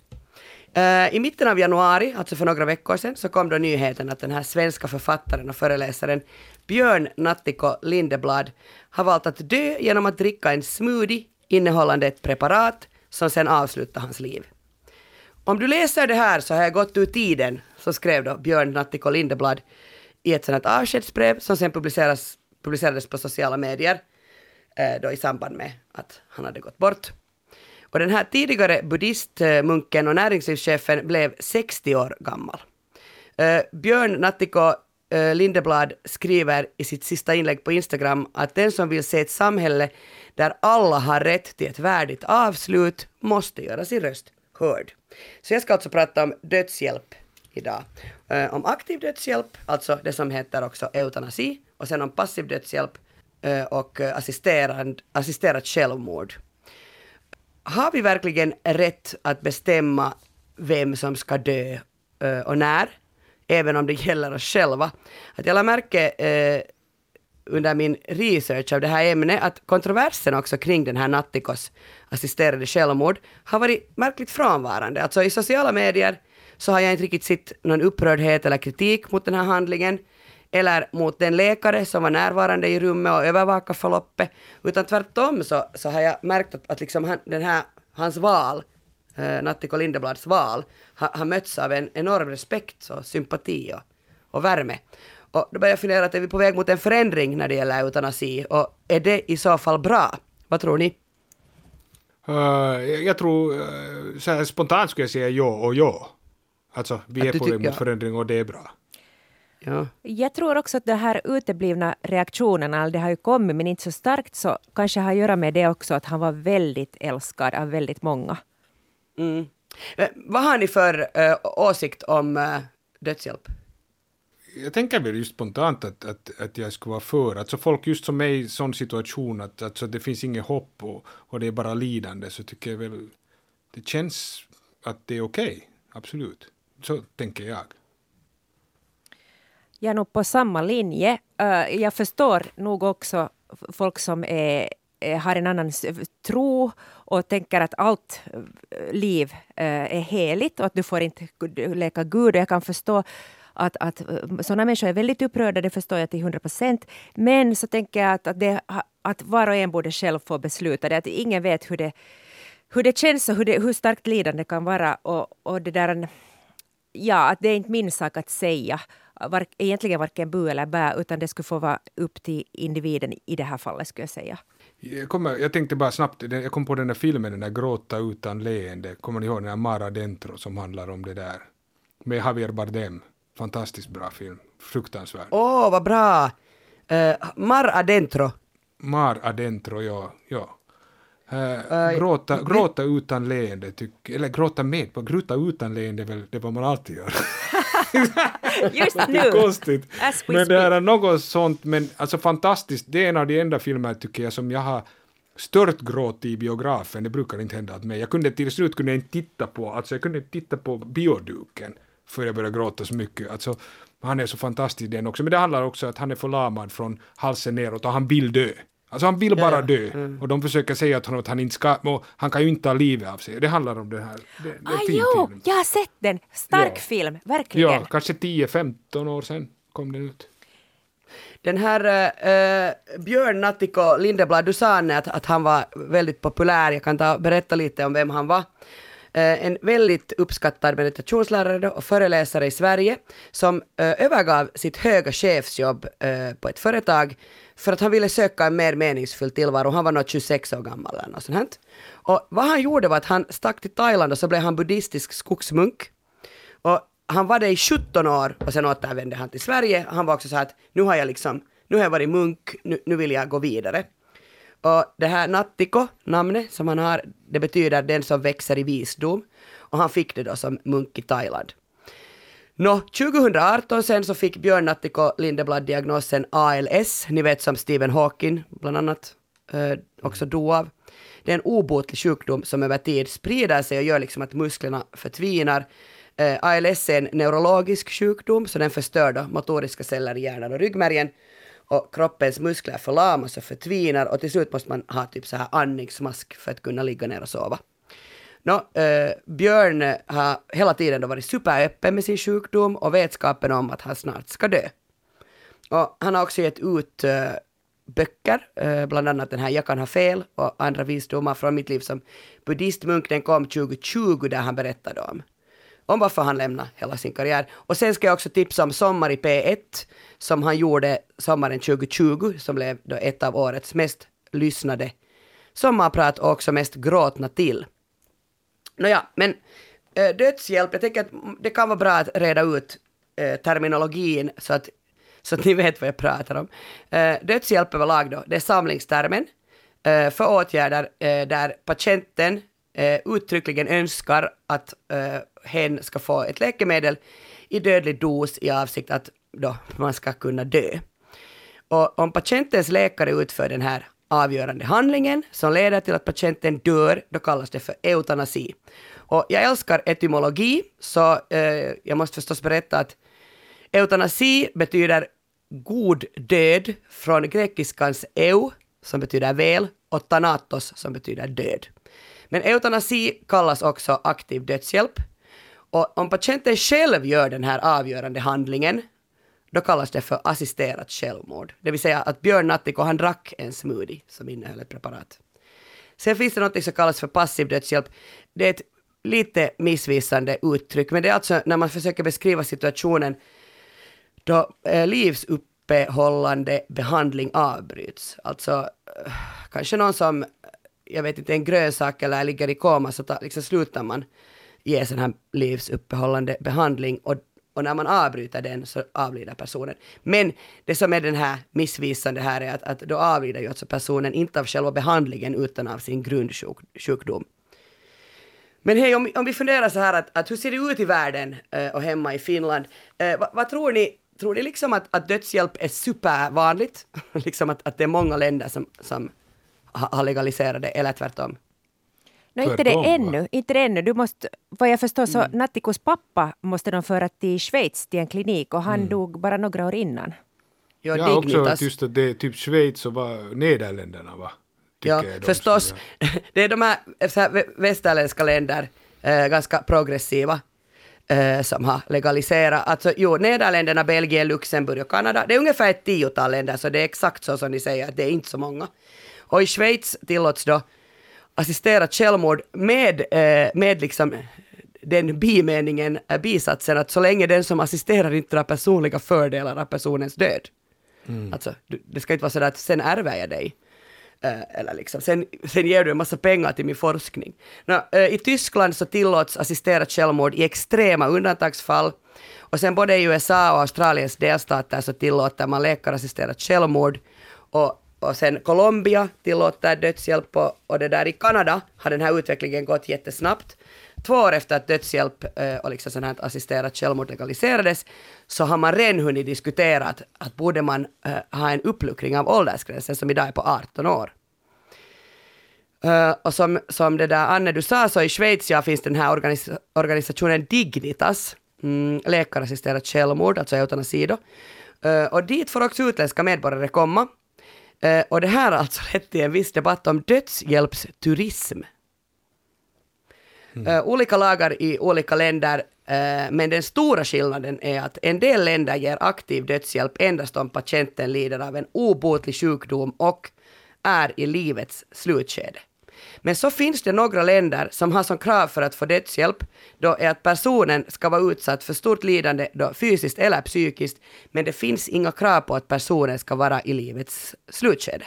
Eh, I mitten av januari, alltså för några veckor sedan, så kom då nyheten att den här svenska författaren och föreläsaren Björn Nattiko Lindeblad har valt att dö genom att dricka en smoothie innehållande ett preparat som sedan avslutar hans liv. Om du läser det här så har jag gått ur tiden, så skrev då Björn Nattiko Lindeblad i ett sådant avskedsbrev som sen publiceras, publicerades på sociala medier eh, då i samband med att han hade gått bort. Och den här tidigare buddhistmunken och näringslivschefen blev 60 år gammal. Eh, Björn Nattiko eh, Lindeblad skriver i sitt sista inlägg på Instagram att den som vill se ett samhälle där alla har rätt till ett värdigt avslut måste göra sin röst hörd. Så jag ska alltså prata om dödshjälp idag. Eh, om aktiv dödshjälp, alltså det som heter också eutanasi, och sen om passiv dödshjälp eh, och eh, assisterad, assisterat självmord. Har vi verkligen rätt att bestämma vem som ska dö eh, och när? Även om det gäller oss själva. Att jag lade märke eh, under min research av det här ämnet att kontroversen också kring den här Nattikos assisterade självmord har varit märkligt frånvarande. Alltså i sociala medier så har jag inte riktigt sett någon upprördhet eller kritik mot den här handlingen eller mot den läkare som var närvarande i rummet och övervakade förloppet, utan tvärtom så, så har jag märkt att, att liksom han, den här, hans val, eh, Nattiko Lindeblads val, har, har mötts av en enorm respekt och sympati och, och värme. Och då börjar jag fundera att är vi på väg mot en förändring när det gäller eutanasi och är det i så fall bra? Vad tror ni? Uh, jag, jag tror, uh, så här spontant skulle jag säga ja och ja. Alltså, vi Att är på väg mot förändring och det är bra. Ja. Jag tror också att de här uteblivna reaktionerna, det har ju kommit men inte så starkt, så kanske har att göra med det också att han var väldigt älskad av väldigt många. Mm. Eh, vad har ni för eh, åsikt om eh, dödshjälp? Jag tänker väl just spontant att, att, att jag skulle vara för. Alltså folk just som är i sån situation att alltså, det finns inget hopp och, och det är bara lidande så tycker jag väl det känns att det är okej. Absolut. Så tänker jag. Jag är nog på samma linje. Jag förstår nog också folk som är, eh, har en annan tro och tänker att allt eh, liv eh, är heligt och att du får inte leka Gud. Jag kan förstå att, att sådana människor är väldigt upprörda, det förstår jag till 100 procent. Men så tänker jag att, att, det, att var och en borde själv få besluta det, att ingen vet hur det, hur det känns och hur, det, hur starkt lidande kan vara. Och, och det där, ja, att det är inte min sak att säga var, egentligen varken bu eller bä, utan det skulle få vara upp till individen i det här fallet, skulle jag säga. Jag, kommer, jag tänkte bara snabbt, jag kom på den där filmen, den där Gråta utan leende, kommer ni ihåg den där Mara Dentro som handlar om det där? Med Javier Bardem. Fantastiskt bra film. Fruktansvärd. Åh, oh, vad bra! Uh, Mar Adentro. Mar Adentro, ja. ja. Uh, gråta, gråta utan leende, tyck, eller gråta med gråta utan leende väl det vad man alltid gör. [LAUGHS] Just det nu. är konstigt. Men det här är något sånt, men alltså fantastiskt, det är en av de enda filmer tycker jag som jag har stört gråt i biografen, det brukar inte hända att mig. Jag kunde till slut kunde inte titta på, alltså jag kunde inte titta på bioduken för jag började gråta så mycket. Alltså, han är så fantastisk den också, men det handlar också om att han är förlamad från halsen neråt och han vill dö. Alltså han vill bara dö. Och de försöker säga till honom att han inte ska, han kan ju inte ta livet av sig. Det handlar om det här. Det, det Ah, jo, film. jag har sett den! Stark Ja. film, verkligen. Ja, kanske 10-15 år sedan kom den ut. Den här uh, Björn Nattiko Lindeblad, du sa att, att han var väldigt populär. Jag kan ta, berätta lite om vem han var. Eh, en väldigt uppskattad meditationslärare då, och föreläsare i Sverige som eh, övergav sitt höga chefsjobb eh, på ett företag för att han ville söka en mer meningsfull tillvaro. Han var nog 26 år gammal eller något sånt. här. Och vad han gjorde var att han stack till Thailand och så blev han buddhistisk skogsmunk. Och han var det i 17 år och sen återvände han till Sverige. Han var också så här att nu har jag liksom, nu har jag varit munk, nu, nu vill jag gå vidare. Och det här Nattiko, namnet som han har, det betyder den som växer i visdom. Och han fick det då som munk i Thailand. Nå, 2018 sen så fick Björn Nattiko Lindeblad diagnosen ALS, ni vet som Stephen Hawking bland annat eh, också dog av. Det är en obotlig sjukdom som över tid sprider sig och gör liksom att musklerna förtvinar. Eh, ALS är en neurologisk sjukdom så den förstör då motoriska celler i hjärnan och ryggmärgen och kroppens muskler förlamas och förtvinar och till slut måste man ha typ så här andningsmask för att kunna ligga ner och sova. Nå, eh, Björn har hela tiden då varit superöppen med sin sjukdom och vetskapen om att han snart ska dö. Och han har också gett ut eh, böcker, eh, bland annat den här Jag kan ha fel och andra visdomar från mitt liv som buddhistmunk. Den kom 2020 där han berättade om, om varför han lämnade hela sin karriär. Och sen ska jag också tipsa om Sommar i P1 som han gjorde sommaren 2020 som blev då ett av årets mest lyssnade sommarprat och också mest gråtna till. Nåja, men äh, dödshjälp, jag tänker att det kan vara bra att reda ut äh, terminologin så att, så att ni vet vad jag pratar om. Äh, dödshjälp överlag då, det är samlingstermen äh, för åtgärder där patienten uttryckligen önskar att hen ska få ett läkemedel i dödlig dos i avsikt att då man ska kunna dö. Och om patientens läkare utför den här avgörande handlingen som leder till att patienten dör, då kallas det för eutanasi. Och jag älskar etymologi, så eh, jag måste förstås berätta att eutanasi betyder god död från grekiskans eu, som betyder väl, och thanatos, som betyder död. Men eutanasi kallas också aktiv dödshjälp. Och om patienten själv gör den här avgörande handlingen, då kallas det för assisterat självmord. Det vill säga att Björn Nattiko han drack en smoothie som innehöll ett preparat. Sen finns det något som kallas för passiv dödshjälp. Det är ett lite missvisande uttryck, men det är alltså när man försöker beskriva situationen då eh, livsuppehållande behandling avbryts. Alltså eh, kanske någon som, jag vet inte, en grönsak eller ligger i koma så ta, liksom slutar man ge sån här livsuppehållande behandling och, och när man avbryter den så avlider personen. Men det som är den här missvisande här är att, att då avlider ju alltså personen inte av själva behandlingen utan av sin grundsjukdom. Men hej, om, om vi funderar så här att, att hur ser det ut i världen eh, och hemma i Finland? Eh, vad, vad tror ni? Tror ni liksom att, att dödshjälp är supervanligt? [LAUGHS] liksom att, att det är många länder som, som har legaliserat det, eller tvärtom? No, inte det ännu. Inte det ännu. Du måste, vad jag förstår så Mm. Nattikos pappa måste de föra till Schweiz till en klinik och han dog bara några år innan. Ja, Jag har också hört just att det är typ Schweiz och var Nederländerna va? Tycker Ja, de förstås. [LAUGHS] Det är de här, här vä- västerländska länder, eh, ganska progressiva, eh, som har legaliserat. Alltså, jo, Nederländerna, Belgien, Luxemburg och Kanada, det är ungefär ett tiotal länder, så det är exakt så som ni säger, att det är inte så många. Och i Schweiz tillåts då assisterat självmord med, eh, med liksom den bimeningen, äh, bisatsen att så länge den som assisterar inte drar personliga fördelar av personens död. Mm. Alltså, det ska inte vara så att sen ärver jag dig. Eller liksom, sen, sen ger du en massa pengar till min forskning. Nå, I Tyskland så tillåts assisterat självmord i extrema undantagsfall. Och sen både i USA och Australiens delstater så tillåter man läkarassisterat självmord. Och, och sen Colombia tillåter dödshjälp och, och det där i Kanada har den här utvecklingen gått jättesnabbt. Två år efter att dödshjälp eh, och liksom sånt här assisterat självmord legaliserades så har man redan hunnit diskutera att, att borde man uh, ha en uppluckring av åldersgränsen som idag är på 18 år. Uh, och som, som det där Anne du sa så i Schweiz ja, finns den här organis organisationen Dignitas, mm, läkarassisterat självmord, alltså eutanasi då. Uh, och dit får också utländska medborgare komma. Uh, och det här har alltså lett till en viss debatt om dödshjälpsturism. Mm. olika lagar i olika länder Eh, men den stora skillnaden är att en del länder ger aktiv dödshjälp endast om patienten lider av en obotlig sjukdom och är i livets slutskede. Men så finns det några länder som har som krav för att få dödshjälp då är att personen ska vara utsatt för stort lidande då fysiskt eller psykiskt, men det finns inga krav på att personen ska vara i livets slutskede.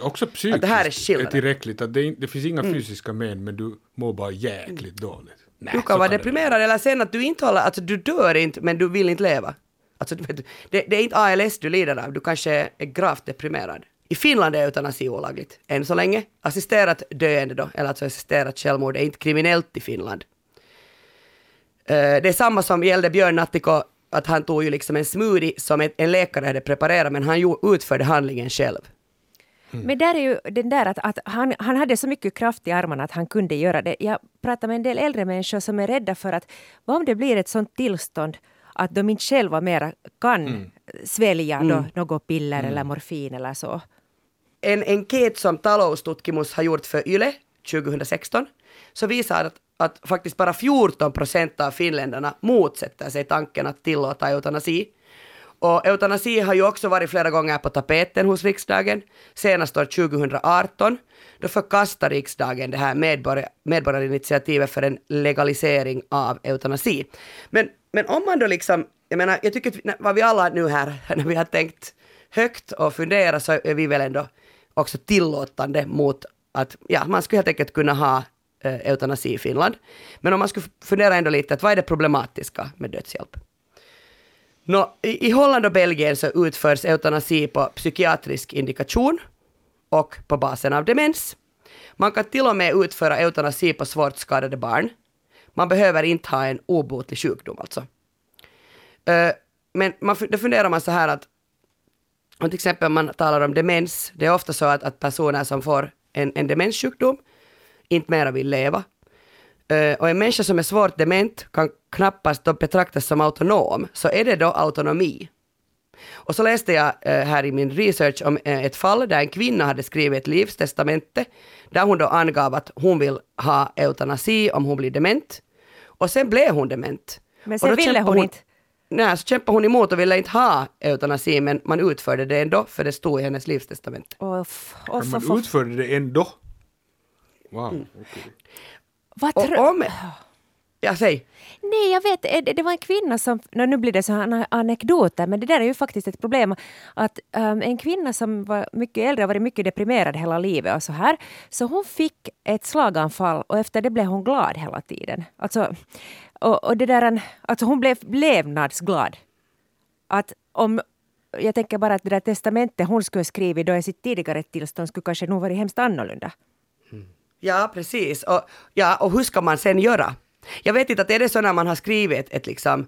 Också psykiskt det här är, är tillräckligt, att det, det finns inga mm. fysiska men, men du mår bara jäkligt dåligt. Nej, du kan vara deprimerad eller sen att du inte håller, alltså du dör inte men du vill inte leva. Alltså, det, det är inte ALS du lider av, du kanske är gravt deprimerad. I Finland är eutanasi olagligt, än så länge. Assisterat döende då, eller alltså assisterat självmord, är inte kriminellt i Finland. Uh, det är samma som gällde Björn Nattiko, att han tog ju liksom en smoothie som en läkare hade preparerat, men han utförde handlingen själv. Mm. Men där är ju den där att, att han, han hade så mycket kraft i armarna att han kunde göra det. Jag pratar med en del äldre människor som är rädda för att vad om det blir ett sånt tillstånd att de inte själva mera kan mm. svälja mm. Då, något piller eller mm. morfin eller så. En enkät som Taloustutkimus har gjort för YLE 2016 så visar att, att faktiskt bara 14 procent av finländarna motsätter sig tanken att tillåta eutanasi och eutanasi har ju också varit flera gånger på tapeten hos riksdagen. Senast år 2018. Då förkastade riksdagen det här medborgar, medborgarinitiativet för en legalisering av eutanasi. Men, men om man då liksom, jag menar, jag tycker att vad vi alla nu här, [LAUGHS] när vi har tänkt högt och funderat så är vi väl ändå också tillåtande mot att, ja, man skulle helt enkelt kunna ha eh, eutanasi i Finland. Men om man skulle fundera ändå lite, att vad är det problematiska med dödshjälp? Nå, i, I Holland och Belgien så utförs eutanasi på psykiatrisk indikation och på basen av demens. Man kan till och med utföra eutanasi på svårt skadade barn. Man behöver inte ha en obotlig sjukdom alltså. Men man, då funderar man så här att om till exempel man talar om demens, det är ofta så att, att personer som får en, en demenssjukdom inte mera vill leva Eh, och en människa som är svårt dement kan knappast då betraktas som autonom, så är det då autonomi? Och så läste jag eh, här i min research om eh, ett fall där en kvinna hade skrivit ett livstestamente där hon då angav att hon vill ha eutanasi om hon blir dement. Och sen blev hon dement. Men sen ville hon, hon inte? Nej, så kämpade hon emot och ville inte ha eutanasi, men man utförde det ändå, för det stod i hennes livstestamente. Off, man utförde det ändå? Wow. Mm. Okay. Vad och om... Ja, säg. Nej, jag vet. Det, det var en kvinna som... Nu blir det så här anekdoter, men det där är ju faktiskt ett problem. Att um, En kvinna som var mycket äldre och varit mycket deprimerad hela livet och så här. Så hon fick ett slaganfall och efter det blev hon glad hela tiden. Alltså, och, och det där, alltså hon blev levnadsglad. Att om, jag tänker bara att det där testamentet hon skulle skrivit då i sitt tidigare tillstånd skulle kanske nog varit hemskt annorlunda. Ja, precis. Och, ja, och hur ska man sen göra? Jag vet inte, att är det så när man har skrivit ett, ett liksom,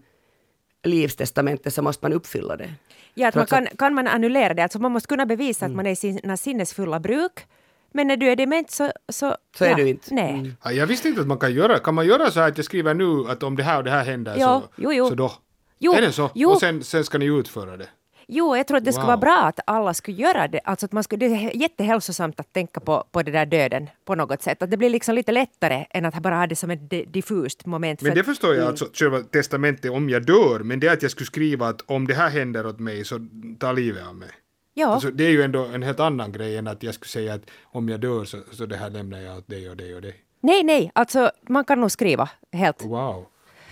livstestamente så måste man uppfylla det? Ja, att man kan, kan man annullera det? Alltså man måste kunna bevisa mm. att man är i sina sinnesfulla bruk. Men när du är dement så... Så, så ja, är du inte. Nej. Mm. Ja, jag visste inte att man kan göra... Kan man göra så här att jag skriver nu att om det här och det här händer jo, så, jo, jo. så då? Jo, är det så? Jo. Och sen, sen ska ni utföra det? Jo, jag tror att det wow. skulle vara bra att alla skulle göra det. Alltså att man skulle, det är jättehälsosamt att tänka på, på det där döden på något sätt. Att det blir liksom lite lättare än att bara ha det som ett diffust moment. Men det förstår jag, mm. alltså själva testamentet om jag dör, men det är att jag skulle skriva att om det här händer åt mig så ta livet av mig. Ja. Alltså, det är ju ändå en helt annan grej än att jag skulle säga att om jag dör så, så det här lämnar jag åt dig och dig och dig. Nej, nej, alltså man kan nog skriva helt. Wow.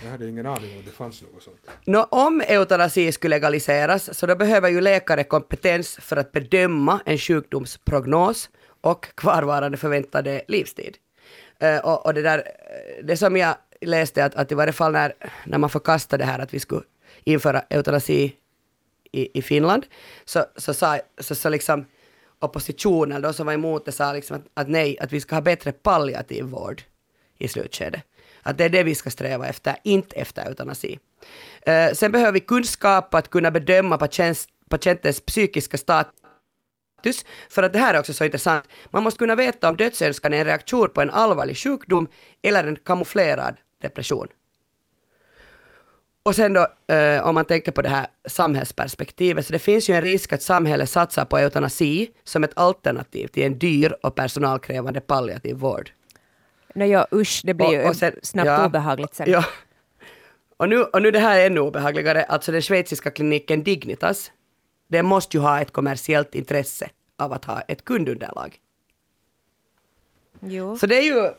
Jag hade ingen aning om att det fanns något sånt. Nå, om eutanasi skulle legaliseras så då behöver ju läkare kompetens för att bedöma en sjukdomsprognos och kvarvarande förväntade livstid. Eh, och, och det där, eh, det som jag läste att, att i varje fall när, när man förkastade det här att vi skulle införa eutanasi i, i Finland, så, så sa så, så liksom oppositionen de som var emot det sa liksom att, att nej, att vi ska ha bättre palliativ vård i slutskedet. Att det är det vi ska sträva efter, inte efter eutanasi. Uh, sen behöver vi kunskap att kunna bedöma patient, patientens psykiska status, för att det här är också så intressant. Man måste kunna veta om dödsönskan är en reaktion på en allvarlig sjukdom eller en kamouflerad depression. Och sen då, eh, om man tänker på det här samhällsperspektivet, så det finns ju en risk att samhället satsar på eutanasi som ett alternativ till en dyr och personalkrävande palliativ vård. Nåja, usch, det blir Och- ju och sen- snabbt ja. obehagligt sen. Ja. Och nu, och nu det här är ännu obehagligare, alltså den schweiziska kliniken Dignitas, den måste ju ha ett kommersiellt intresse av att ha ett kundunderlag. Jo. Så det är ju,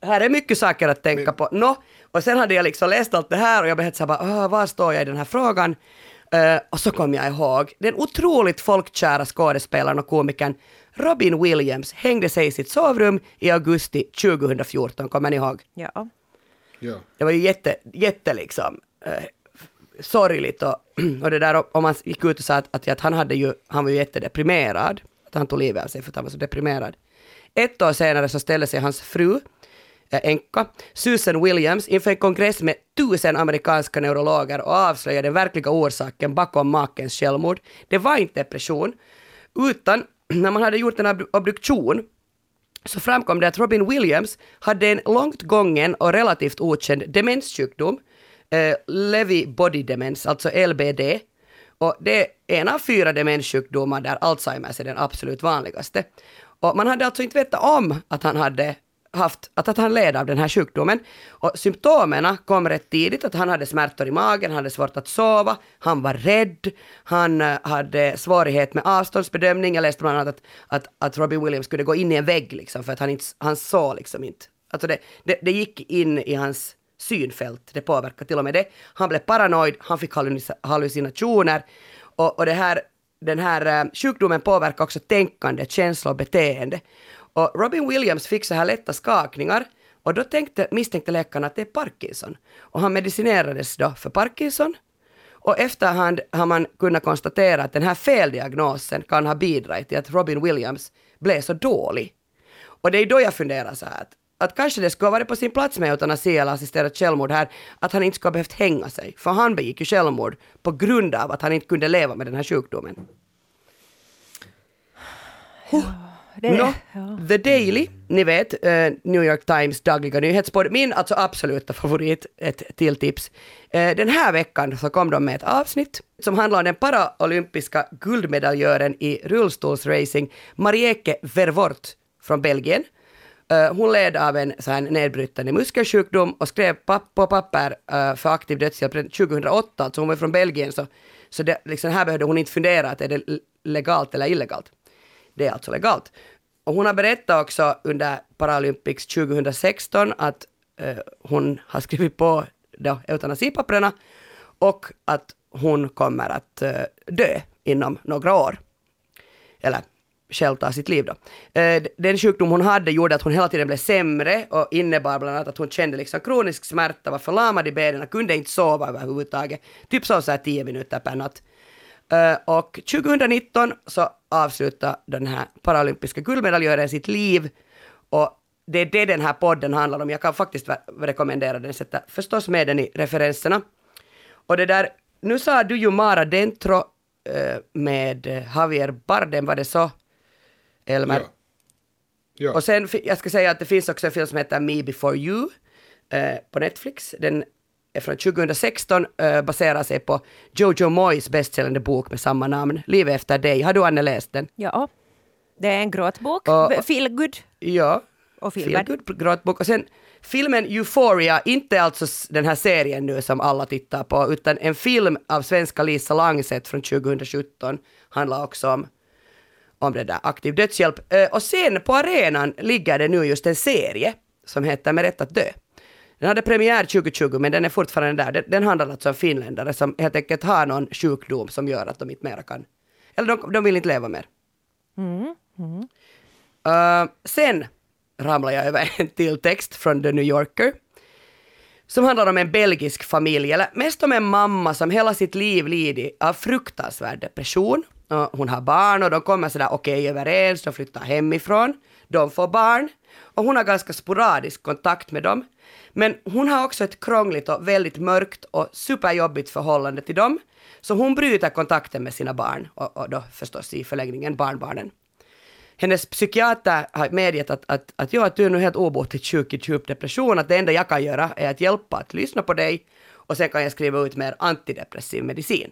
här är mycket saker att tänka på. Nå, och sen hade jag liksom läst allt det här och jag blev helt såhär bara, "Åh, var står jag i den här frågan? Eh, och så kom jag ihåg, den otroligt folkkära skådespelaren och komikern Robin Williams hängde sig i sitt sovrum i augusti 2014, kommer ni ihåg? Ja. Ja. Det var ju jätte, jätte liksom eh, sorgligt och, [CLEARS THROAT] och det där om han gick ut och sa att, att, att han hade ju, han var ju jättedeprimerad, att han tog livet av sig för att han var så deprimerad. Ett år senare så ställde sig hans fru, änka, Susan Williams inför en kongress med tusen amerikanska neurologer och avslöjade den verkliga orsaken bakom makens självmord. Det var inte depression, utan [CLEARS THROAT] när man hade gjort en ab- obduktion så framkom det att Robin Williams hade en långt gången och relativt okänd demenssjukdom, eh, Lewy Body Demens, alltså LBD. Och det är en av fyra demenssjukdomar där Alzheimers är den absolut vanligaste. Och man hade alltså inte vetat om att han hade haft, att, att han led av den här sjukdomen. Och symptomen kom rätt tidigt, att han hade smärtor i magen, han hade svårt att sova, han var rädd, han eh, hade svårighet med avståndsbedömning. Jag läste bland annat att, att, att Robin Williams skulle gå in i en vägg liksom, för att han, inte, han såg liksom inte. Alltså det, det, det gick in i hans synfält, det påverkade till och med det. Han blev paranoid, han fick hallucinationer och, och det här, den här eh, sjukdomen påverkar också tänkande, känsla och beteende. Och Robin Williams fick så här lätta skakningar och då tänkte, misstänkte läkarna att det är Parkinson. Och han medicinerades då för Parkinson. Och efterhand har man kunnat konstatera att den här feldiagnosen kan ha bidragit till att Robin Williams blev så dålig. Och det är då jag funderar så här att, att kanske det skulle ha varit på sin plats med eutanasi eller assisterat självmord här, att han inte skulle ha behövt hänga sig. För han begick ju självmord på grund av att han inte kunde leva med den här sjukdomen. Det, Nå, ja. The Daily, ni vet, eh, New York Times dagliga nyhetspodd, min alltså absoluta favorit, ett till tips. Eh, den här veckan så kom de med ett avsnitt som handlar om den paraolympiska guldmedaljören i rullstolsracing, Marieke Vervoort från Belgien. Eh, hon led av en så här nedbrytande muskelsjukdom och skrev papp på papper för aktiv dödshjälp redan 2008, alltså hon var från Belgien, så, så det, liksom, här behövde hon inte fundera att är det legalt eller illegalt. Det är alltså legalt. Och hon har berättat också under Paralympics 2016 att eh, hon har skrivit på då, eutanasipapperna och att hon kommer att eh, dö inom några år. Eller själv ta sitt liv då. Eh, den sjukdom hon hade gjorde att hon hela tiden blev sämre och innebar bland annat att hon kände liksom kronisk smärta, var förlamad i benen, kunde inte sova överhuvudtaget. Typ så här 10 minuter per natt. Eh, och 2019 så avslutade den här paralympiska guldmedaljören sitt liv och det är det den här podden handlar om. Jag kan faktiskt re- rekommendera den, sätta förstås med den i referenserna. Och det där, nu sa du ju Mara Dentro eh, med Javier Bardem, var det så? Elmer? Ja. Ja. Och sen, jag ska säga att det finns också en film som heter Me before you eh, på Netflix. Den är från 2016, eh, baserar sig på Jojo Moyes bästsäljande bok med samma namn, Livet efter dig. Har du Anne läst den? ja. Det är en gråtbok. Och- Feel good. Ja. Och filmen. Feelgood, gråtbok. Och sen filmen Euphoria, inte alltså den här serien nu som alla tittar på, utan en film av svenska Lisa Langset från 2017 handlar också om om det där aktiv dödshjälp. Eh, och sen på arenan ligger det nu just en serie som heter Med rätt att dö. Den hade premiär 2020 men den är fortfarande där. Den, den handlar alltså om finländare som helt enkelt har någon sjukdom som gör att de inte mera kan, eller de, de vill inte leva mer. Mm. Mm. Uh, sen ramlar jag över [LAUGHS] en till text från The New Yorker som handlar om en belgisk familj, eller mest om en mamma som hela sitt liv lidit av fruktansvärd depression. Hon har barn och de kommer sådär okej okay, överens, de flyttar hemifrån, de får barn och hon har ganska sporadisk kontakt med dem. Men hon har också ett krångligt och väldigt mörkt och superjobbigt förhållande till dem. Så hon bryter kontakten med sina barn och, och då förstås i förlängningen barnbarnen. Hennes psykiater har medgett att, att, att, jo, att du är nu helt obotligt sjuk i djup depression, att det enda jag kan göra är att hjälpa att lyssna på dig och sen kan jag skriva ut mer antidepressiv medicin.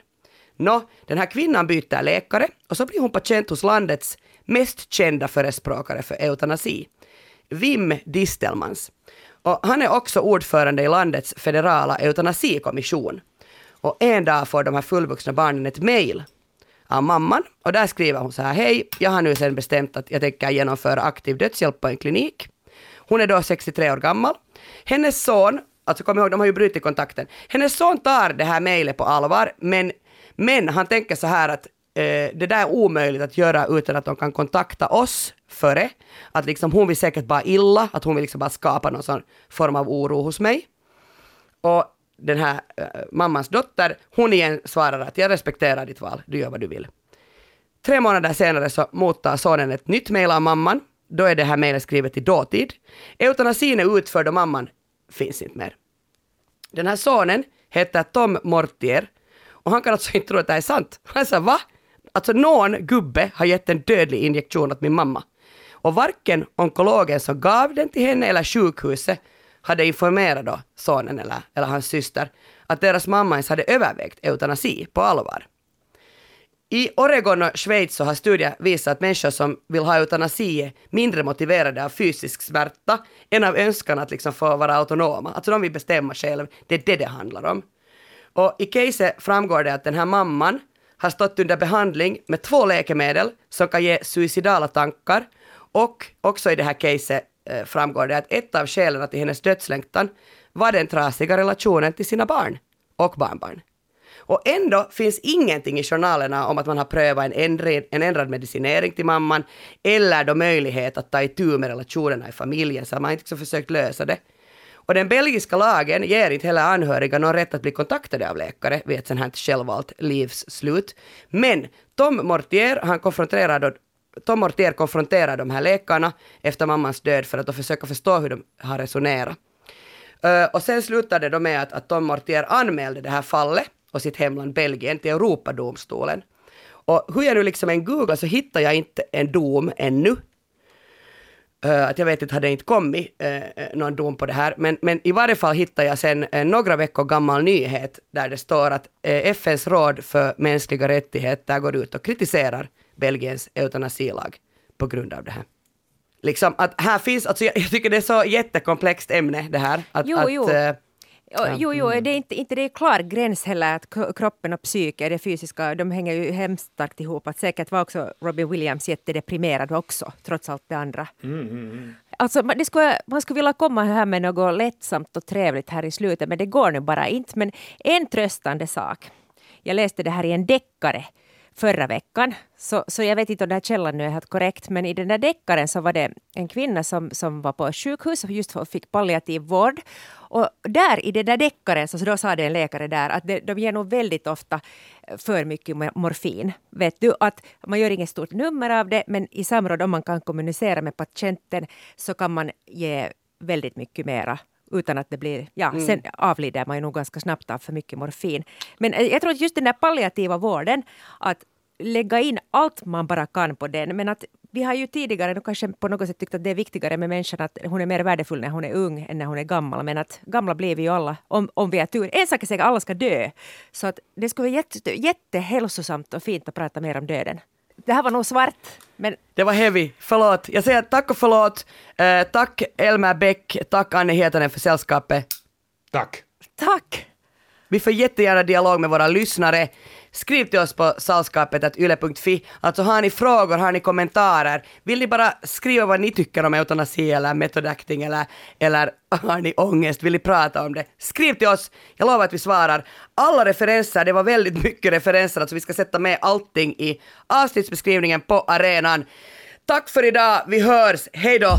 Nå, den här kvinnan byter läkare och så blir hon patient hos landets mest kända förespråkare för eutanasi, Wim Distelmans. Och han är också ordförande i landets federala eutanasikommission. Och en dag får de här fullvuxna barnen ett mejl av mamman och där skriver hon så här, hej, jag har nu sen bestämt att jag tänker genomföra aktiv dödshjälp på en klinik. Hon är då 63 år gammal. Hennes son, alltså kom ihåg, de har ju brutit kontakten. Hennes son tar det här mejlet på allvar, men, men han tänker så här att eh, det där är omöjligt att göra utan att de kan kontakta oss före. Att liksom hon vill säkert bara illa, att hon vill liksom bara skapa någon sån form av oro hos mig. Och den här äh, mammans dotter, hon igen svarar att jag respekterar ditt val, du gör vad du vill. Tre månader senare så mottar sonen ett nytt mejl av mamman. Då är det här mejlet skrivet i dåtid. Eutanasin är utförd och mamman finns inte mer. Den här sonen heter Tom Mortier och han kan alltså inte tro att det här är sant. Han säger va? Alltså någon gubbe har gett en dödlig injektion åt min mamma. Och varken onkologen som gav den till henne eller sjukhuset hade informerat då sonen eller, eller hans syster att deras mamma ens hade övervägt eutanasi på allvar. I Oregon och Schweiz så har studier visat att människor som vill ha eutanasi är mindre motiverade av fysisk smärta än av önskan att liksom få vara autonoma. Alltså de vill bestämma själv, det är det det handlar om. Och i caset framgår det att den här mamman har stått under behandling med två läkemedel som kan ge suicidala tankar och också i det här caset eh, framgår det att ett av skälen till hennes dödslängtan var den trasiga relationen till sina barn och barnbarn. Och ändå finns ingenting i journalerna om att man har prövat en, ändred, en ändrad medicinering till mamman eller då möjlighet att ta itu med relationerna i familjen, så man har inte liksom försökt lösa det. Och den belgiska lagen ger inte heller anhöriga någon rätt att bli kontaktade av läkare vid ett sånt här självvalt livsslut. Men Tom Mortier, han konfronterar då Tom Mortier konfronterar de här läkarna efter mammans död för att då försöka förstå hur de har resonerat. Eh, och sen slutade det då med att, att Tom Mortier anmälde det här fallet och sitt hemland Belgien till Europadomstolen. Och hur jag nu liksom en googlar så hittar jag inte en dom ännu. Uh, att jag vet inte, hade inte kommit uh, någon dom på det här, men, men i varje fall hittade jag sen uh, några veckor gammal nyhet där det står att FNs råd för mänskliga rättigheter går ut och kritiserar Belgiens eutanasilag på grund av det här. Liksom att här finns, alltså jag, jag tycker det är så jättekomplext ämne det här. Att, jo, att, jo. Äh, Ja. Jo, jo, det är inte, inte det är klar gräns heller att kroppen och psyke, det fysiska, de hänger ju hemskt starkt ihop. Att säkert var också Robin Williams jättedeprimerad också, trots allt det andra. Mm, mm, mm. Alltså, det skulle, man skulle vilja komma här med något lättsamt och trevligt här i slutet, men det går nu bara inte. Men en tröstande sak. Jag läste det här i en deckare förra veckan. Så, så jag vet inte om den här källan nu är helt korrekt, men i den där deckaren så var det en kvinna som, som var på sjukhus och just fick palliativ vård. Och där i den där deckaren så, så då sa det en läkare där att det, de ger nog väldigt ofta eh, för mycket morfin. Vet du att man gör inget stort nummer av det, men i samråd om man kan kommunicera med patienten så kan man ge väldigt mycket mera utan att det blir, ja, mm. sen avlider man ju nog ganska snabbt av för mycket morfin. Men eh, jag tror att just den där palliativa vården, att lägga in allt man bara kan på den, men att vi har ju tidigare kanske på något sätt tyckt att det är viktigare med människan att hon är mer värdefull när hon är ung än när hon är gammal. Men att gamla blir vi ju alla, om, om vi har tur. En sak är säkert, alla ska dö. Så att det skulle vara jätte, jättehälsosamt och fint att prata mer om döden. Det här var nog svart. Men... Det var heavy. Förlåt. Jag säger tack och förlåt. Eh, tack Elmer Bäck. Tack Anne Hietanen för sällskapet. Tack. Tack. Vi får jättegärna dialog med våra lyssnare. Skriv till oss på salskapet.yle.fi. Alltså har ni frågor, har ni kommentarer, vill ni bara skriva vad ni tycker om eutanasi eller method acting eller, eller [LAUGHS] har ni ångest, vill ni prata om det? Skriv till oss, jag lovar att vi svarar. Alla referenser, det var väldigt mycket referenser, alltså vi ska sätta med allting i avsnittsbeskrivningen på arenan. Tack för idag, vi hörs, hej då!